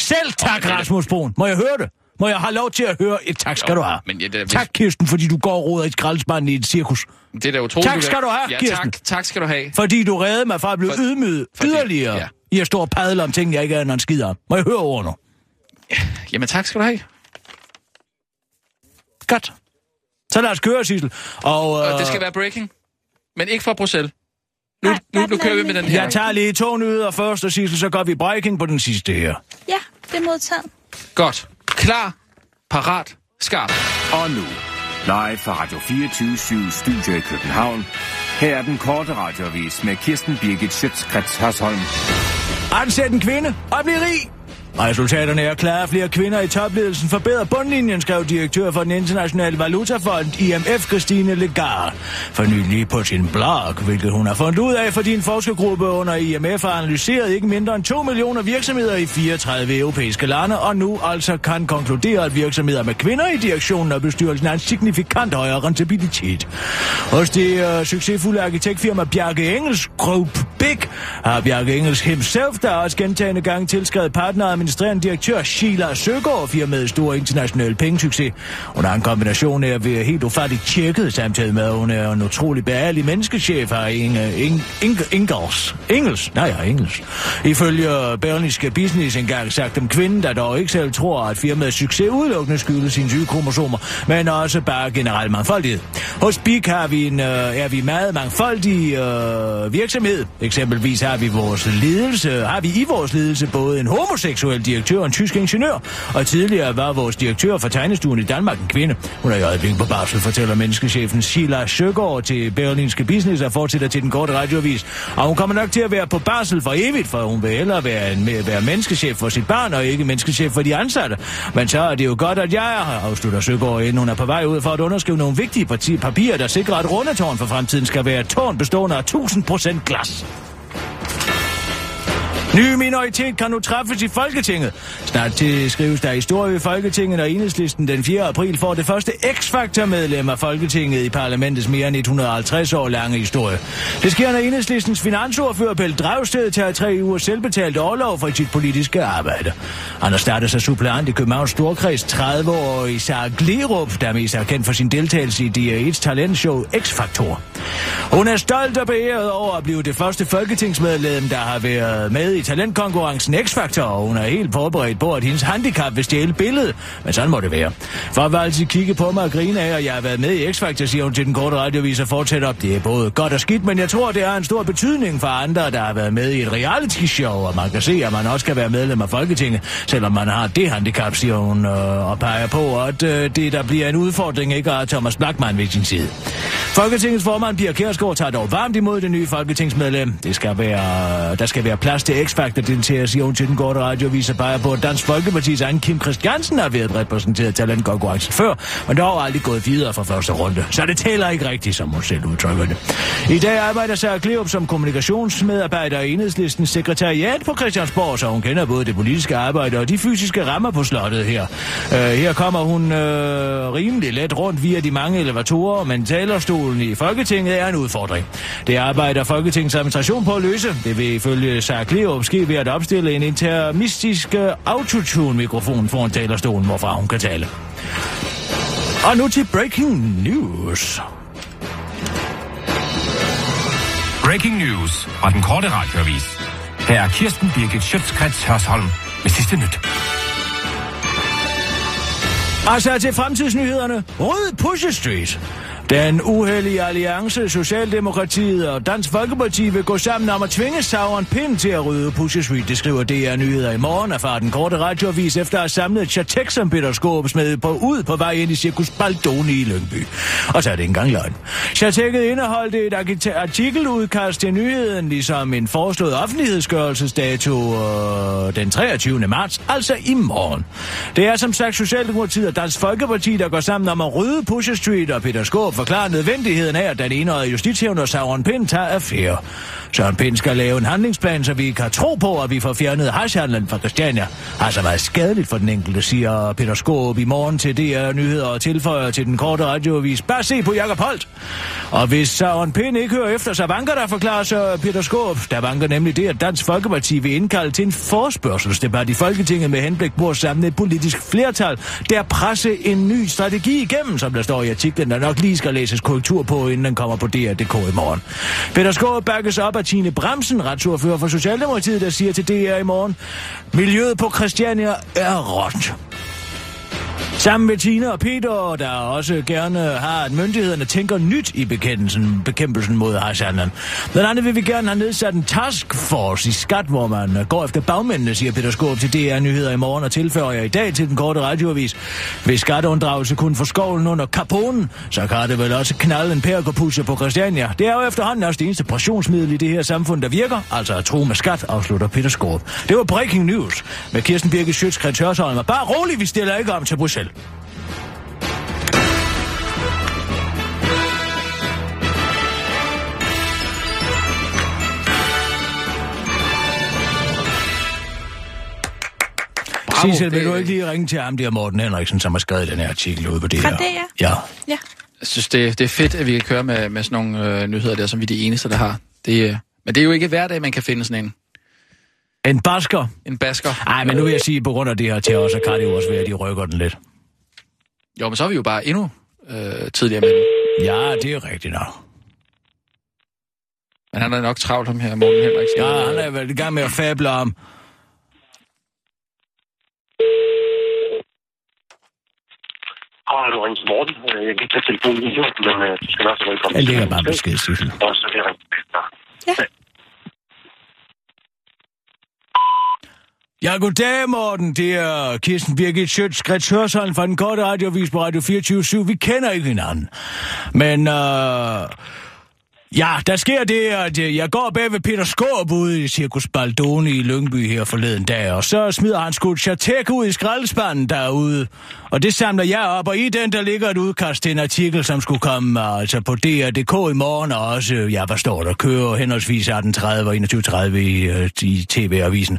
[SPEAKER 5] Selv tak,
[SPEAKER 4] Okay.
[SPEAKER 5] Rasmus Brun. Må jeg høre det? Må jeg have lov til at høre et tak, skal du have?
[SPEAKER 4] Men ja, det, er,
[SPEAKER 5] Tak, Kirsten, fordi du går og roder i et skraldespand i et cirkus.
[SPEAKER 4] det er da utroligt.
[SPEAKER 5] Tak skal du have,
[SPEAKER 4] ja,
[SPEAKER 5] Kirsten.
[SPEAKER 4] tak, tak skal du have.
[SPEAKER 5] Fordi du reddede mig fra at blive
[SPEAKER 4] For-
[SPEAKER 5] ydmyget
[SPEAKER 4] fordi-
[SPEAKER 5] yderligere
[SPEAKER 4] ja.
[SPEAKER 5] i at stå og padle om ting, jeg ikke aner en skid om. Må jeg høre nu?
[SPEAKER 4] Jamen, tak skal du have.
[SPEAKER 5] Godt. Så lad os køre, Sissel. Og,
[SPEAKER 4] Og
[SPEAKER 5] øh,
[SPEAKER 4] det skal være breaking. Men ikke fra Bruxelles. Nu,
[SPEAKER 10] Nej,
[SPEAKER 4] nu, nu
[SPEAKER 10] er
[SPEAKER 4] kører vi med den her.
[SPEAKER 5] jeg tager lige to nyheder først, og Sissel, så går vi breaking på den sidste her.
[SPEAKER 10] Ja, det er modtaget.
[SPEAKER 4] Godt. Klar. Parat. Skarp.
[SPEAKER 7] Og nu, live fra Radio 24 Studio i København. Her er den korte radiovis med Kirsten Birgit Schøtzgrads Hasholm.
[SPEAKER 5] Ansæt en kvinde og bliv rig. Resultaterne er klare. Flere kvinder i topledelsen forbedrer bundlinjen, skrev direktør for den internationale valutafond IMF, Christine Lagarde, for nylig på sin blog, hvilket hun har fundet ud af, fordi en forskergruppe under IMF har analyseret ikke mindre end 2 millioner virksomheder i 34 europæiske lande, og nu altså kan konkludere, at virksomheder med kvinder i direktionen og bestyrelsen har en signifikant højere rentabilitet. Hos det uh, succesfulde arkitektfirma Bjarke Engels Group Big har Bjarke Engels himself, der også gentagende gange tilskrevet partnere administrerende direktør Sheila Søgaard firmaets store internationale pengesucces. Hun har en kombination af at være helt ufattigt tjekket, samtidig med, at hun er en utrolig bærlig menneskechef af Inge, Inge, Inge, Ingels. Engels? Nej, ja, Engels. Ifølge Berlingske Business engang sagt om kvinden, der dog ikke selv tror, at firmaets succes udelukkende skyldes sine syge kromosomer, men også bare generelt mangfoldighed. Hos Big har vi en, øh, er vi meget mangfoldig øh, virksomhed. Eksempelvis har vi vores ledelse, har vi i vores ledelse både en homoseksuel direktør en tysk ingeniør, og tidligere var vores direktør for tegnestuen i Danmark en kvinde. Hun er i øjeblikket på barsel, fortæller menneskechefen Sheila Søgaard til Berlinske Business og fortsætter til den korte radioavis. Og hun kommer nok til at være på barsel for evigt, for hun vil hellere være, en, være menneskechef for sit barn og ikke menneskechef for de ansatte. Men så er det jo godt, at jeg er her, afslutter Søgaard, inden hun er på vej ud for at underskrive nogle vigtige parti- papirer, der sikrer, at rundetårn for fremtiden skal være et tårn bestående af 1000% glas. Ny minoritet kan nu træffes i Folketinget. Snart til skrives der historie i Folketinget, og enhedslisten den 4. april får det første X-Factor-medlem af Folketinget i parlamentets mere end 150 år lange historie. Det sker, når enhedslistens finansordfører Pelle Dragsted tager tre uger selvbetalt overlov for sit politiske arbejde. Han har startet sig suppleant i Københavns Storkreds 30 år i Sarah Glerup, der mest er kendt for sin deltagelse i DR1's talentshow X-Factor. Hun er stolt og beæret over at blive det første folketingsmedlem, der har været med i talentkonkurrencen X-Factor, og hun er helt forberedt på, at hendes handicap vil stjæle billedet. Men sådan må det være. For at altid kigge på mig og grine af, at jeg har været med i X-Factor, siger hun til den korte radiovis og fortsætter op. Det er både godt og skidt, men jeg tror, det har en stor betydning for andre, der har været med i et reality-show, og man kan se, at man også kan være medlem af Folketinget, selvom man har det handicap, siger hun, øh, og peger på, at øh, det der bliver en udfordring ikke at Thomas Blackman ved sin side. Folketingets formand Pia Kjærsgaard tager dog varmt imod det nye folketingsmedlem. Det skal være, der skal være plads til X-Factor deltager, siger til den korte radiovis og peger på, at Dansk Folkeparti's egen Kim Christiansen har været repræsenteret talentkonkurrencen før, men har aldrig gået videre fra første runde. Så det tæller ikke rigtigt, som hun selv udtrykker det. I dag arbejder Sarah Kleop som kommunikationsmedarbejder i enhedslistens sekretariat på Christiansborg, så hun kender både det politiske arbejde og de fysiske rammer på slottet her. Øh, her kommer hun øh, rimelig let rundt via de mange elevatorer, men talerstolen i Folketinget er en udfordring. Det arbejder Folketingets administration på at løse. Det vil ifølge Sarah Kleop ske ved at opstille en intermistisk øh, autotune-mikrofon foran talerstolen, hvorfra hun kan tale. Og nu til breaking news.
[SPEAKER 7] Breaking news fra den korte radioavis. Her er Kirsten Birgit Schøtzgrads Hørsholm med sidste nyt.
[SPEAKER 5] Altså til fremtidsnyhederne. Rød Pusher Street. Den uheldige alliance, Socialdemokratiet og Dansk Folkeparti vil gå sammen om at tvinge Sauron Pind til at rydde Pusher Street, det skriver DR Nyheder i morgen, og den korte radioavis efter at have samlet et chatek, som Peter Skåb smed på, ud på vej ind i Cirkus Baldoni i Lyngby. Og så er det ikke engang løgn. Chatekket indeholdt et artikeludkast til nyheden, ligesom en foreslået offentlighedsgørelsesdato øh, den 23. marts, altså i morgen. Det er som sagt Socialdemokratiet og Dansk Folkeparti, der går sammen om at rydde Pusher Street, og Peter Skåb forklare nødvendigheden af, at den enøjede justitshævner Søren Pind tager affære. Søren Pind skal lave en handlingsplan, så vi kan tro på, at vi får fjernet hashhandlen fra Christiania. Har så været skadeligt for den enkelte, siger Peter Skåb i morgen til DR Nyheder og tilføjer til den korte radioavis. Bare se på Jakob Holt. Og hvis Søren Pind ikke hører efter, så vanker der forklarer så Peter Skåb. Der vanker nemlig det, at Dansk Folkeparti vil indkalde til en forspørgselsdebat i Folketinget med henblik på at samle et politisk flertal, der presse en ny strategi igennem, som der står i artiklen, der nok lige skal læses korrektur på, inden den kommer på DR.dk i morgen. Peter Skåre bakkes op af Tine Bremsen, retsordfører for Socialdemokratiet, der siger til DR i morgen, Miljøet på Christiania er råt. Sammen med Tina og Peter, der også gerne har, at myndighederne tænker nyt i bekæmpelsen, bekæmpelsen mod hashhandlen. Blandt andet vil vi gerne have nedsat en taskforce i skat, hvor man går efter bagmændene, siger Peter Skåb til DR Nyheder i morgen, og tilføjer jeg i dag til den korte radioavis. Hvis skatteunddragelse kun får skovlen under kaponen, så kan det vel også knalde en perkopusher på Christiania. Det er jo efterhånden også det eneste pressionsmiddel i det her samfund, der virker, altså at tro med skat, afslutter Peter Skåb. Det var breaking news med Kirsten Birke Sjøtskrets Hørsholm. Bare rolig, vi stiller ikke om til Bruxelles.
[SPEAKER 4] Bravo,
[SPEAKER 5] Sissel, vil
[SPEAKER 4] det-
[SPEAKER 5] du ikke lige ringe til ham der Morten Henriksen, som har skrevet den her artikel ude på det
[SPEAKER 10] Fra
[SPEAKER 5] her?
[SPEAKER 10] DR?
[SPEAKER 5] Ja.
[SPEAKER 10] Ja.
[SPEAKER 4] Jeg synes, det, det er fedt, at vi kan køre med, med sådan nogle øh, nyheder der, som vi er de eneste, der har. Det, øh, men det er jo ikke hver dag, man kan finde sådan en,
[SPEAKER 5] En basker?
[SPEAKER 4] en basker.
[SPEAKER 5] Nej, men nu vil jeg sige, på grund af det her terror, så kan det jo også være, at de rykker den lidt.
[SPEAKER 4] Jo, men så er vi jo bare endnu øh, tidligere med den.
[SPEAKER 5] Ja, det er rigtigt nok.
[SPEAKER 4] Men han er nok travlt ham her, Morten Henriksen.
[SPEAKER 5] Ja, han er vel i gang med at fable om.
[SPEAKER 9] Har du ringet til Morten? Øh, Jeg kan ikke tage telefonen lige nu, men øh, du skal være så velkommen.
[SPEAKER 5] Jeg lægger bare besked, Sissel.
[SPEAKER 9] Og så vil jeg ringe. Ja.
[SPEAKER 5] Ja, goddag, Morten. Det er Kirsten Birgit Sjøtskrets Hørsholm fra den korte radiovis på Radio 24 /7. Vi kender ikke hinanden. Men øh, Ja, der sker det, at øh, jeg går bag ved Peter Skåb ude i Circus Baldoni i Lyngby her forleden dag, og så smider han skudt chatek ud i skraldespanden derude. Og det samler jeg op, og i den der ligger et udkast til en artikel, som skulle komme øh, altså på DR.dk i morgen, og også, øh, ja, hvad står der, kører henholdsvis 18.30 og 21.30 i, i TV-avisen.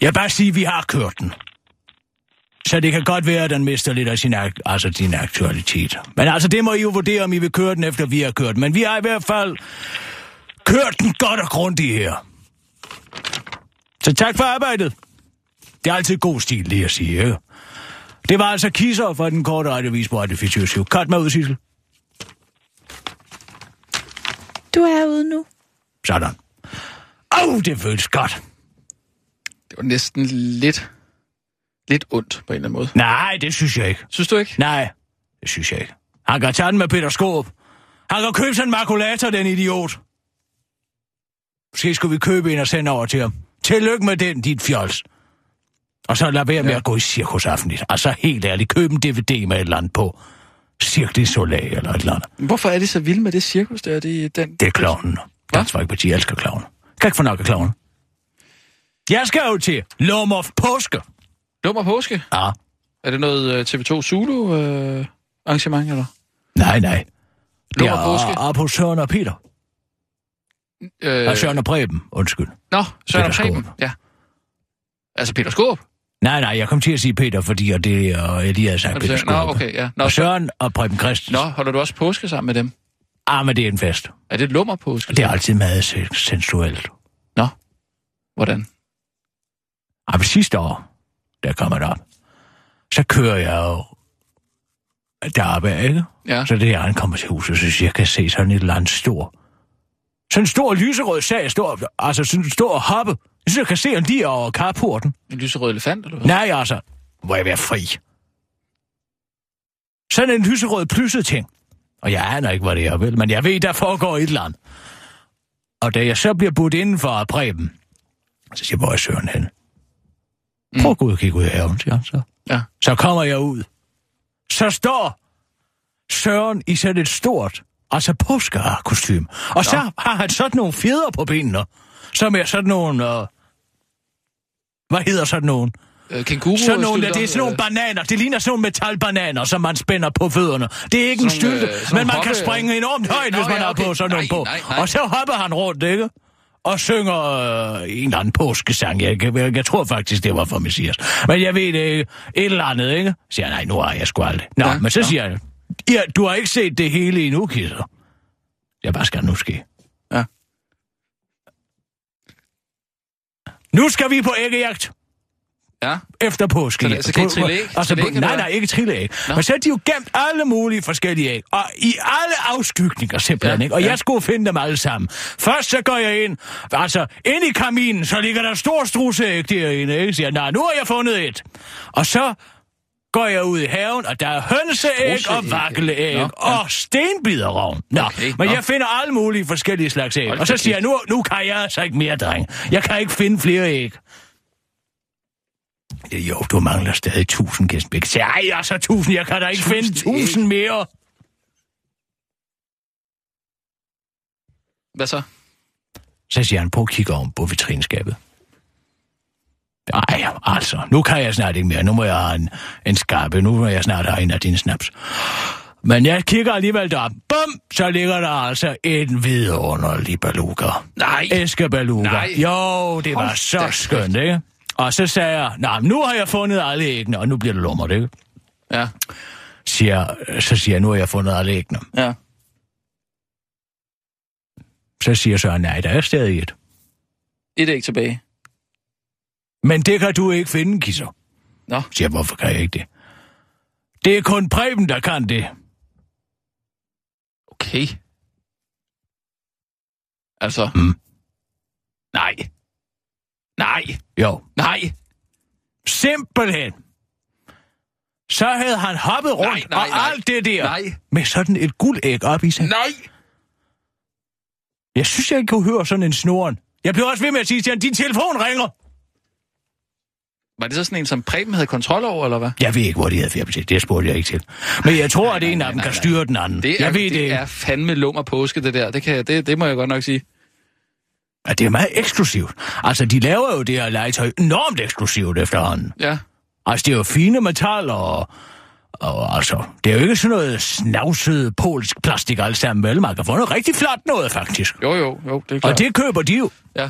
[SPEAKER 5] Jeg vil bare sige, at vi har kørt den. Så det kan godt være, at den mister lidt af sin, ak- altså din aktualitet. Men altså, det må I jo vurdere, om I vil køre den, efter vi har kørt den. Men vi har i hvert fald kørt den godt og grundigt her. Så tak for arbejdet. Det er altid god stil, lige at sige, ikke? Det var altså kisser fra den korte radiovis på Radio 24 Cut mig ud, Sissel.
[SPEAKER 10] Du er ude nu.
[SPEAKER 5] Sådan. Åh, oh, det føles godt.
[SPEAKER 4] Det var næsten lidt, lidt ondt på en eller anden måde.
[SPEAKER 5] Nej, det synes jeg ikke.
[SPEAKER 4] Synes du ikke?
[SPEAKER 5] Nej, det synes jeg ikke. Han kan tage den med Peter Skåb. Han kan købe sådan en makulator, den idiot. Måske skulle vi købe en og sende over til ham. Tillykke med den, dit fjols. Og så lad være med
[SPEAKER 4] Ja.
[SPEAKER 5] at gå i cirkusaften. Altså helt ærligt, køb en DVD med et eller andet på. Cirque du Soleil eller et eller andet.
[SPEAKER 4] Hvorfor er de så vilde med det cirkus der? Det, er den...
[SPEAKER 5] Det er klovnen. Dansk Folkeparti elsker klovnen. Kan ikke få nok af klovnen. Jeg skal jo til Lomov Påske.
[SPEAKER 4] Lummer påske?
[SPEAKER 5] Ja.
[SPEAKER 4] Er det noget øh, TV2 Zulu øh, arrangement, eller?
[SPEAKER 5] Nej, nej. Det
[SPEAKER 4] Lummer
[SPEAKER 5] er
[SPEAKER 4] påske?
[SPEAKER 5] op hos Søren og Peter.
[SPEAKER 4] Øh,
[SPEAKER 5] Og Søren og Preben, undskyld.
[SPEAKER 4] Nå, Søren og
[SPEAKER 5] Peter
[SPEAKER 4] Preben.
[SPEAKER 5] Skaarup.
[SPEAKER 4] Ja. Altså Peter Skåb?
[SPEAKER 5] Nej, nej, jeg kom til at sige Peter, fordi og det og Elias
[SPEAKER 4] Er du
[SPEAKER 5] Peter
[SPEAKER 4] siger- Nå, okay, ja. Nå,
[SPEAKER 5] Og
[SPEAKER 4] så,
[SPEAKER 5] Søren og Preben Christensen.
[SPEAKER 4] nå, holder du også påske sammen med dem?
[SPEAKER 5] Ah, men det er en fest.
[SPEAKER 4] Er det et lummer påske?
[SPEAKER 5] Det er altid meget se- sensuelt.
[SPEAKER 4] Nå, hvordan?
[SPEAKER 5] Ah, sidste år, der kommer det op, så kører jeg jo deroppe, ikke?
[SPEAKER 4] Ja.
[SPEAKER 5] Så det er, han kommer til huset, så jeg, kan se sådan et eller andet stor. Sådan en stor lyserød sag, stor, altså sådan en stor hoppe. Jeg synes, jeg kan se den lige over carporten.
[SPEAKER 4] En lyserød elefant, eller hvad?
[SPEAKER 5] Nej, altså, må jeg være fri. Sådan en lyserød plysset ting. Og jeg aner ikke, hvad det er, vel? Men jeg ved, der foregår et eller andet. Og da jeg så bliver budt indenfor af Preben, så siger jeg, hvor er Søren hen? Prøv at gå ud og kigge ud af haven, siger han så.
[SPEAKER 4] Ja.
[SPEAKER 5] Så kommer jeg ud. Så står Søren i sådan et stort, altså påskekostume. Og så har han sådan nogle fjeder på benene, som er sådan nogle... Øh, hvad hedder sådan nogle?
[SPEAKER 4] Øh, kænguru
[SPEAKER 5] Sådan nogle,
[SPEAKER 4] stylter,
[SPEAKER 5] det er sådan nogle
[SPEAKER 4] øh,
[SPEAKER 5] bananer. Det ligner sådan nogle metalbananer, som man spænder på fødderne. Det er ikke en
[SPEAKER 4] Sådan nogle,
[SPEAKER 5] stylte,
[SPEAKER 4] øh,
[SPEAKER 5] men
[SPEAKER 4] nogle
[SPEAKER 5] man kan
[SPEAKER 4] hoppe-
[SPEAKER 5] springe enormt højt,
[SPEAKER 4] Nå,
[SPEAKER 5] hvis man
[SPEAKER 4] ja,
[SPEAKER 5] har
[SPEAKER 4] okay.
[SPEAKER 5] på sådan nogle
[SPEAKER 4] Nej,
[SPEAKER 5] på.
[SPEAKER 4] nej, nej.
[SPEAKER 5] Og så hopper han rundt, ikke? Og synger øh, en eller anden påskesang. Jeg, jeg, jeg tror faktisk, det var for Messias. Men jeg ved det ikke. Et eller andet, ikke? Så siger jeg, nej, nu har jeg sgu aldrig. Nå,
[SPEAKER 4] Ja,
[SPEAKER 5] men så
[SPEAKER 4] nå.
[SPEAKER 5] siger jeg, ja, du har ikke set det hele endnu, kisser. Jeg hvad skal nu ske?
[SPEAKER 4] Ja.
[SPEAKER 5] Nu skal vi på æggejagt
[SPEAKER 4] Ja.
[SPEAKER 5] efter påske.
[SPEAKER 4] Så det- så kan I trille æg?
[SPEAKER 5] Altså,
[SPEAKER 4] Trille æg,
[SPEAKER 5] nej, nej, ikke trille æg. Men så er de jo gemt alle mulige forskellige æg. Og i alle afskygninger simpelthen.
[SPEAKER 4] Ja,
[SPEAKER 5] ikke? Og
[SPEAKER 4] ja.
[SPEAKER 5] jeg skulle finde dem alle sammen. Først så går jeg ind, altså ind i kaminen, så ligger der stor struseæg derinde. Ikke? Så siger jeg, nej, nu har jeg fundet et. Og så går jeg ud i haven, og der er hønseæg og
[SPEAKER 4] Nå, ja.
[SPEAKER 5] og stenbiderrovn. Nå,
[SPEAKER 4] Okay,
[SPEAKER 5] men
[SPEAKER 4] nå.
[SPEAKER 5] jeg finder alle mulige forskellige slags æg.
[SPEAKER 4] Hold
[SPEAKER 5] Og så siger jeg, nu, nu kan jeg altså ikke mere, dreng. Jeg kan ikke finde flere æg. Ja, Jo, du mangler stadig tusind, Kirsten Bæk. Ej, altså tusind, jeg kan da ikke finde
[SPEAKER 4] Tusind æg.
[SPEAKER 5] tusind mere.
[SPEAKER 4] Hvad så?
[SPEAKER 5] Så siger han, prøv at kigge om på vitrinskabet. Ej, altså, nu kan jeg snart ikke mere. Nu må jeg have en, en skarpe. Nu må jeg snart have en af dine snaps. Men jeg kigger alligevel derop. Bum! Så ligger der altså en vidunderlig beluga.
[SPEAKER 4] Nej.
[SPEAKER 5] Æskebeluga.
[SPEAKER 4] Nej.
[SPEAKER 5] Jo, det var
[SPEAKER 4] Hold
[SPEAKER 5] så skønt, ikke? Og så sagde jeg, nej, nu har jeg fundet alle æggene, og nu bliver det lummert, ikke?
[SPEAKER 4] Ja.
[SPEAKER 5] Siger, så siger jeg, nu har jeg fundet alle æggene.
[SPEAKER 4] Ja.
[SPEAKER 5] Så siger så, nej, der er stadig et.
[SPEAKER 4] Et æg tilbage.
[SPEAKER 5] Men det kan du ikke finde, Kisser.
[SPEAKER 4] Nå.
[SPEAKER 5] Siger jeg, hvorfor kan jeg ikke det? Det er kun Preben, der kan det.
[SPEAKER 4] Okay. Altså.
[SPEAKER 5] Mm.
[SPEAKER 4] Nej. Nej.
[SPEAKER 5] Jo.
[SPEAKER 4] Nej.
[SPEAKER 5] Simpelthen. Så havde han hoppet rundt
[SPEAKER 4] nej,
[SPEAKER 5] og
[SPEAKER 4] nej.
[SPEAKER 5] alt det der.
[SPEAKER 4] Nej.
[SPEAKER 5] Med sådan et guldæg op i sig.
[SPEAKER 4] Nej.
[SPEAKER 5] Jeg synes, jeg ikke kunne høre sådan en snoren. Jeg blev også ved med at sige til ham, din telefon ringer.
[SPEAKER 4] Var det så sådan en, som Preben havde kontrol over, eller hvad?
[SPEAKER 5] Jeg ved ikke, hvor de havde febertæt. Det spurgte jeg ikke til. Men jeg tror, at en af dem kan styre den anden.
[SPEAKER 4] Det er,
[SPEAKER 5] jeg ved
[SPEAKER 4] det,
[SPEAKER 5] det
[SPEAKER 4] er fandme lummer påske, det der. Det, kan, jeg- det, det må jeg godt nok sige.
[SPEAKER 5] Ja, det er meget eksklusivt. Altså, de laver jo det her legetøj enormt eksklusivt efterhånden.
[SPEAKER 4] Ja.
[SPEAKER 5] Altså, det er jo fine metaller, og, og altså, det er jo ikke sådan noget snavset polsk plastik alt sammen, vel? Man kan få noget rigtig flot noget, faktisk.
[SPEAKER 4] Jo, jo, jo, det er klart.
[SPEAKER 5] Og det køber de jo.
[SPEAKER 4] Ja.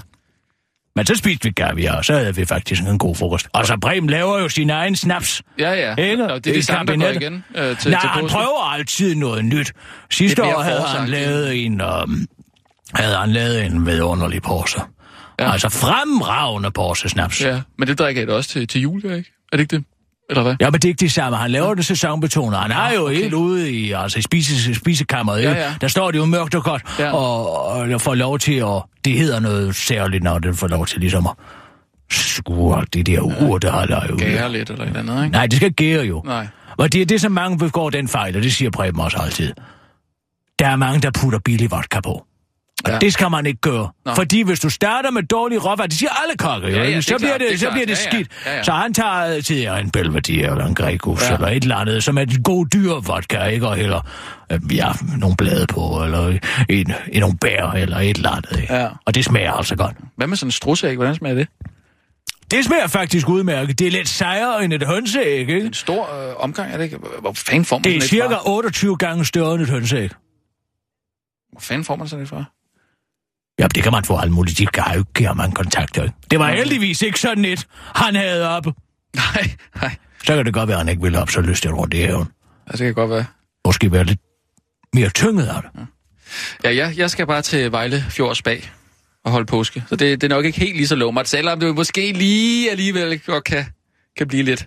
[SPEAKER 5] Men så spiste vi kaviar, og så havde vi faktisk en god frokost. Og så Bremen laver jo sin egen snaps.
[SPEAKER 4] Ja, ja.
[SPEAKER 5] Ikke?
[SPEAKER 4] Og det er de
[SPEAKER 5] I
[SPEAKER 4] samme, der går igen øh, til,
[SPEAKER 5] Nej,
[SPEAKER 4] til
[SPEAKER 5] han prøver altid noget nyt. Sidste
[SPEAKER 4] Det
[SPEAKER 5] år havde han lavet en, um, havde han lavet en vidunderlig porse.
[SPEAKER 4] Ja.
[SPEAKER 5] Ja. Altså fremragende porse snaps. Ja.
[SPEAKER 4] Ja, men det drikker I da også til, til jul, ikke? Er det ikke det? Eller hvad?
[SPEAKER 5] ja, men det er ikke det samme. Han laver det sæsonbetonet. Han er jo
[SPEAKER 4] okay.
[SPEAKER 5] helt ude i, altså, i spise, spisekammeret.
[SPEAKER 4] Ja, ja.
[SPEAKER 5] Der står det jo mørkt og godt.
[SPEAKER 4] Ja.
[SPEAKER 5] Og, og jeg får lov til at... Det hedder noget særligt, når det får lov til ligesom at skure det der ur, der har jo.
[SPEAKER 4] Gære lidt eller et andet, ikke?
[SPEAKER 5] Nej, det skal gære jo.
[SPEAKER 4] Nej.
[SPEAKER 5] Og det er det, som mange begår den fejl, og det siger Preben også altid. Der er mange, der putter billig vodka på. Og
[SPEAKER 4] Ja.
[SPEAKER 5] ja. det skal man ikke gøre.
[SPEAKER 4] Nå.
[SPEAKER 5] Fordi hvis du starter med dårlig råvarer, det siger alle kokke,
[SPEAKER 4] Ja, ja,
[SPEAKER 5] ikke?
[SPEAKER 4] det er
[SPEAKER 5] så, bliver
[SPEAKER 4] klart,
[SPEAKER 5] det,
[SPEAKER 4] det
[SPEAKER 5] så
[SPEAKER 4] klart.
[SPEAKER 5] bliver det
[SPEAKER 4] Ja, ja.
[SPEAKER 5] skidt.
[SPEAKER 4] Ja, ja.
[SPEAKER 5] Så han tager ja, en Belvedere eller en Gregus
[SPEAKER 4] Ja.
[SPEAKER 5] ja. eller et eller andet, som er en god dyr vodka, ikke? Og heller øh, ja, nogle blade på, eller en, en, nogle bær, eller et eller andet. Ikke?
[SPEAKER 4] Ja.
[SPEAKER 5] Og det smager altså godt.
[SPEAKER 4] Hvad med sådan en strusæg? Hvordan smager det?
[SPEAKER 5] Det smager faktisk udmærket. Det er lidt sejere end et hønseæg, ikke?
[SPEAKER 4] En stor øh, omgang, er det ikke? Hvor fanden får man
[SPEAKER 5] Det er
[SPEAKER 4] et
[SPEAKER 5] cirka
[SPEAKER 4] fra?
[SPEAKER 5] 28 gange større end et hønseæg.
[SPEAKER 4] Hvor fanden får man sådan et fra?
[SPEAKER 5] Ja, det kan man få alt muligt. De har jo ikke, man kontakter ikke. Det var heldigvis ikke sådan et, han havde op.
[SPEAKER 4] Nej, nej.
[SPEAKER 5] Så kan det godt være, at han ikke ville op så lyst til rundt det her.
[SPEAKER 4] Ja, det kan godt være.
[SPEAKER 5] Måske være lidt mere tynget af det.
[SPEAKER 4] Ja, ja jeg skal bare til Vejle Fjords bag og holde påske. Så det, det er nok ikke helt lige så lov. lovmert, selvom det måske lige alligevel godt kan, kan blive lidt.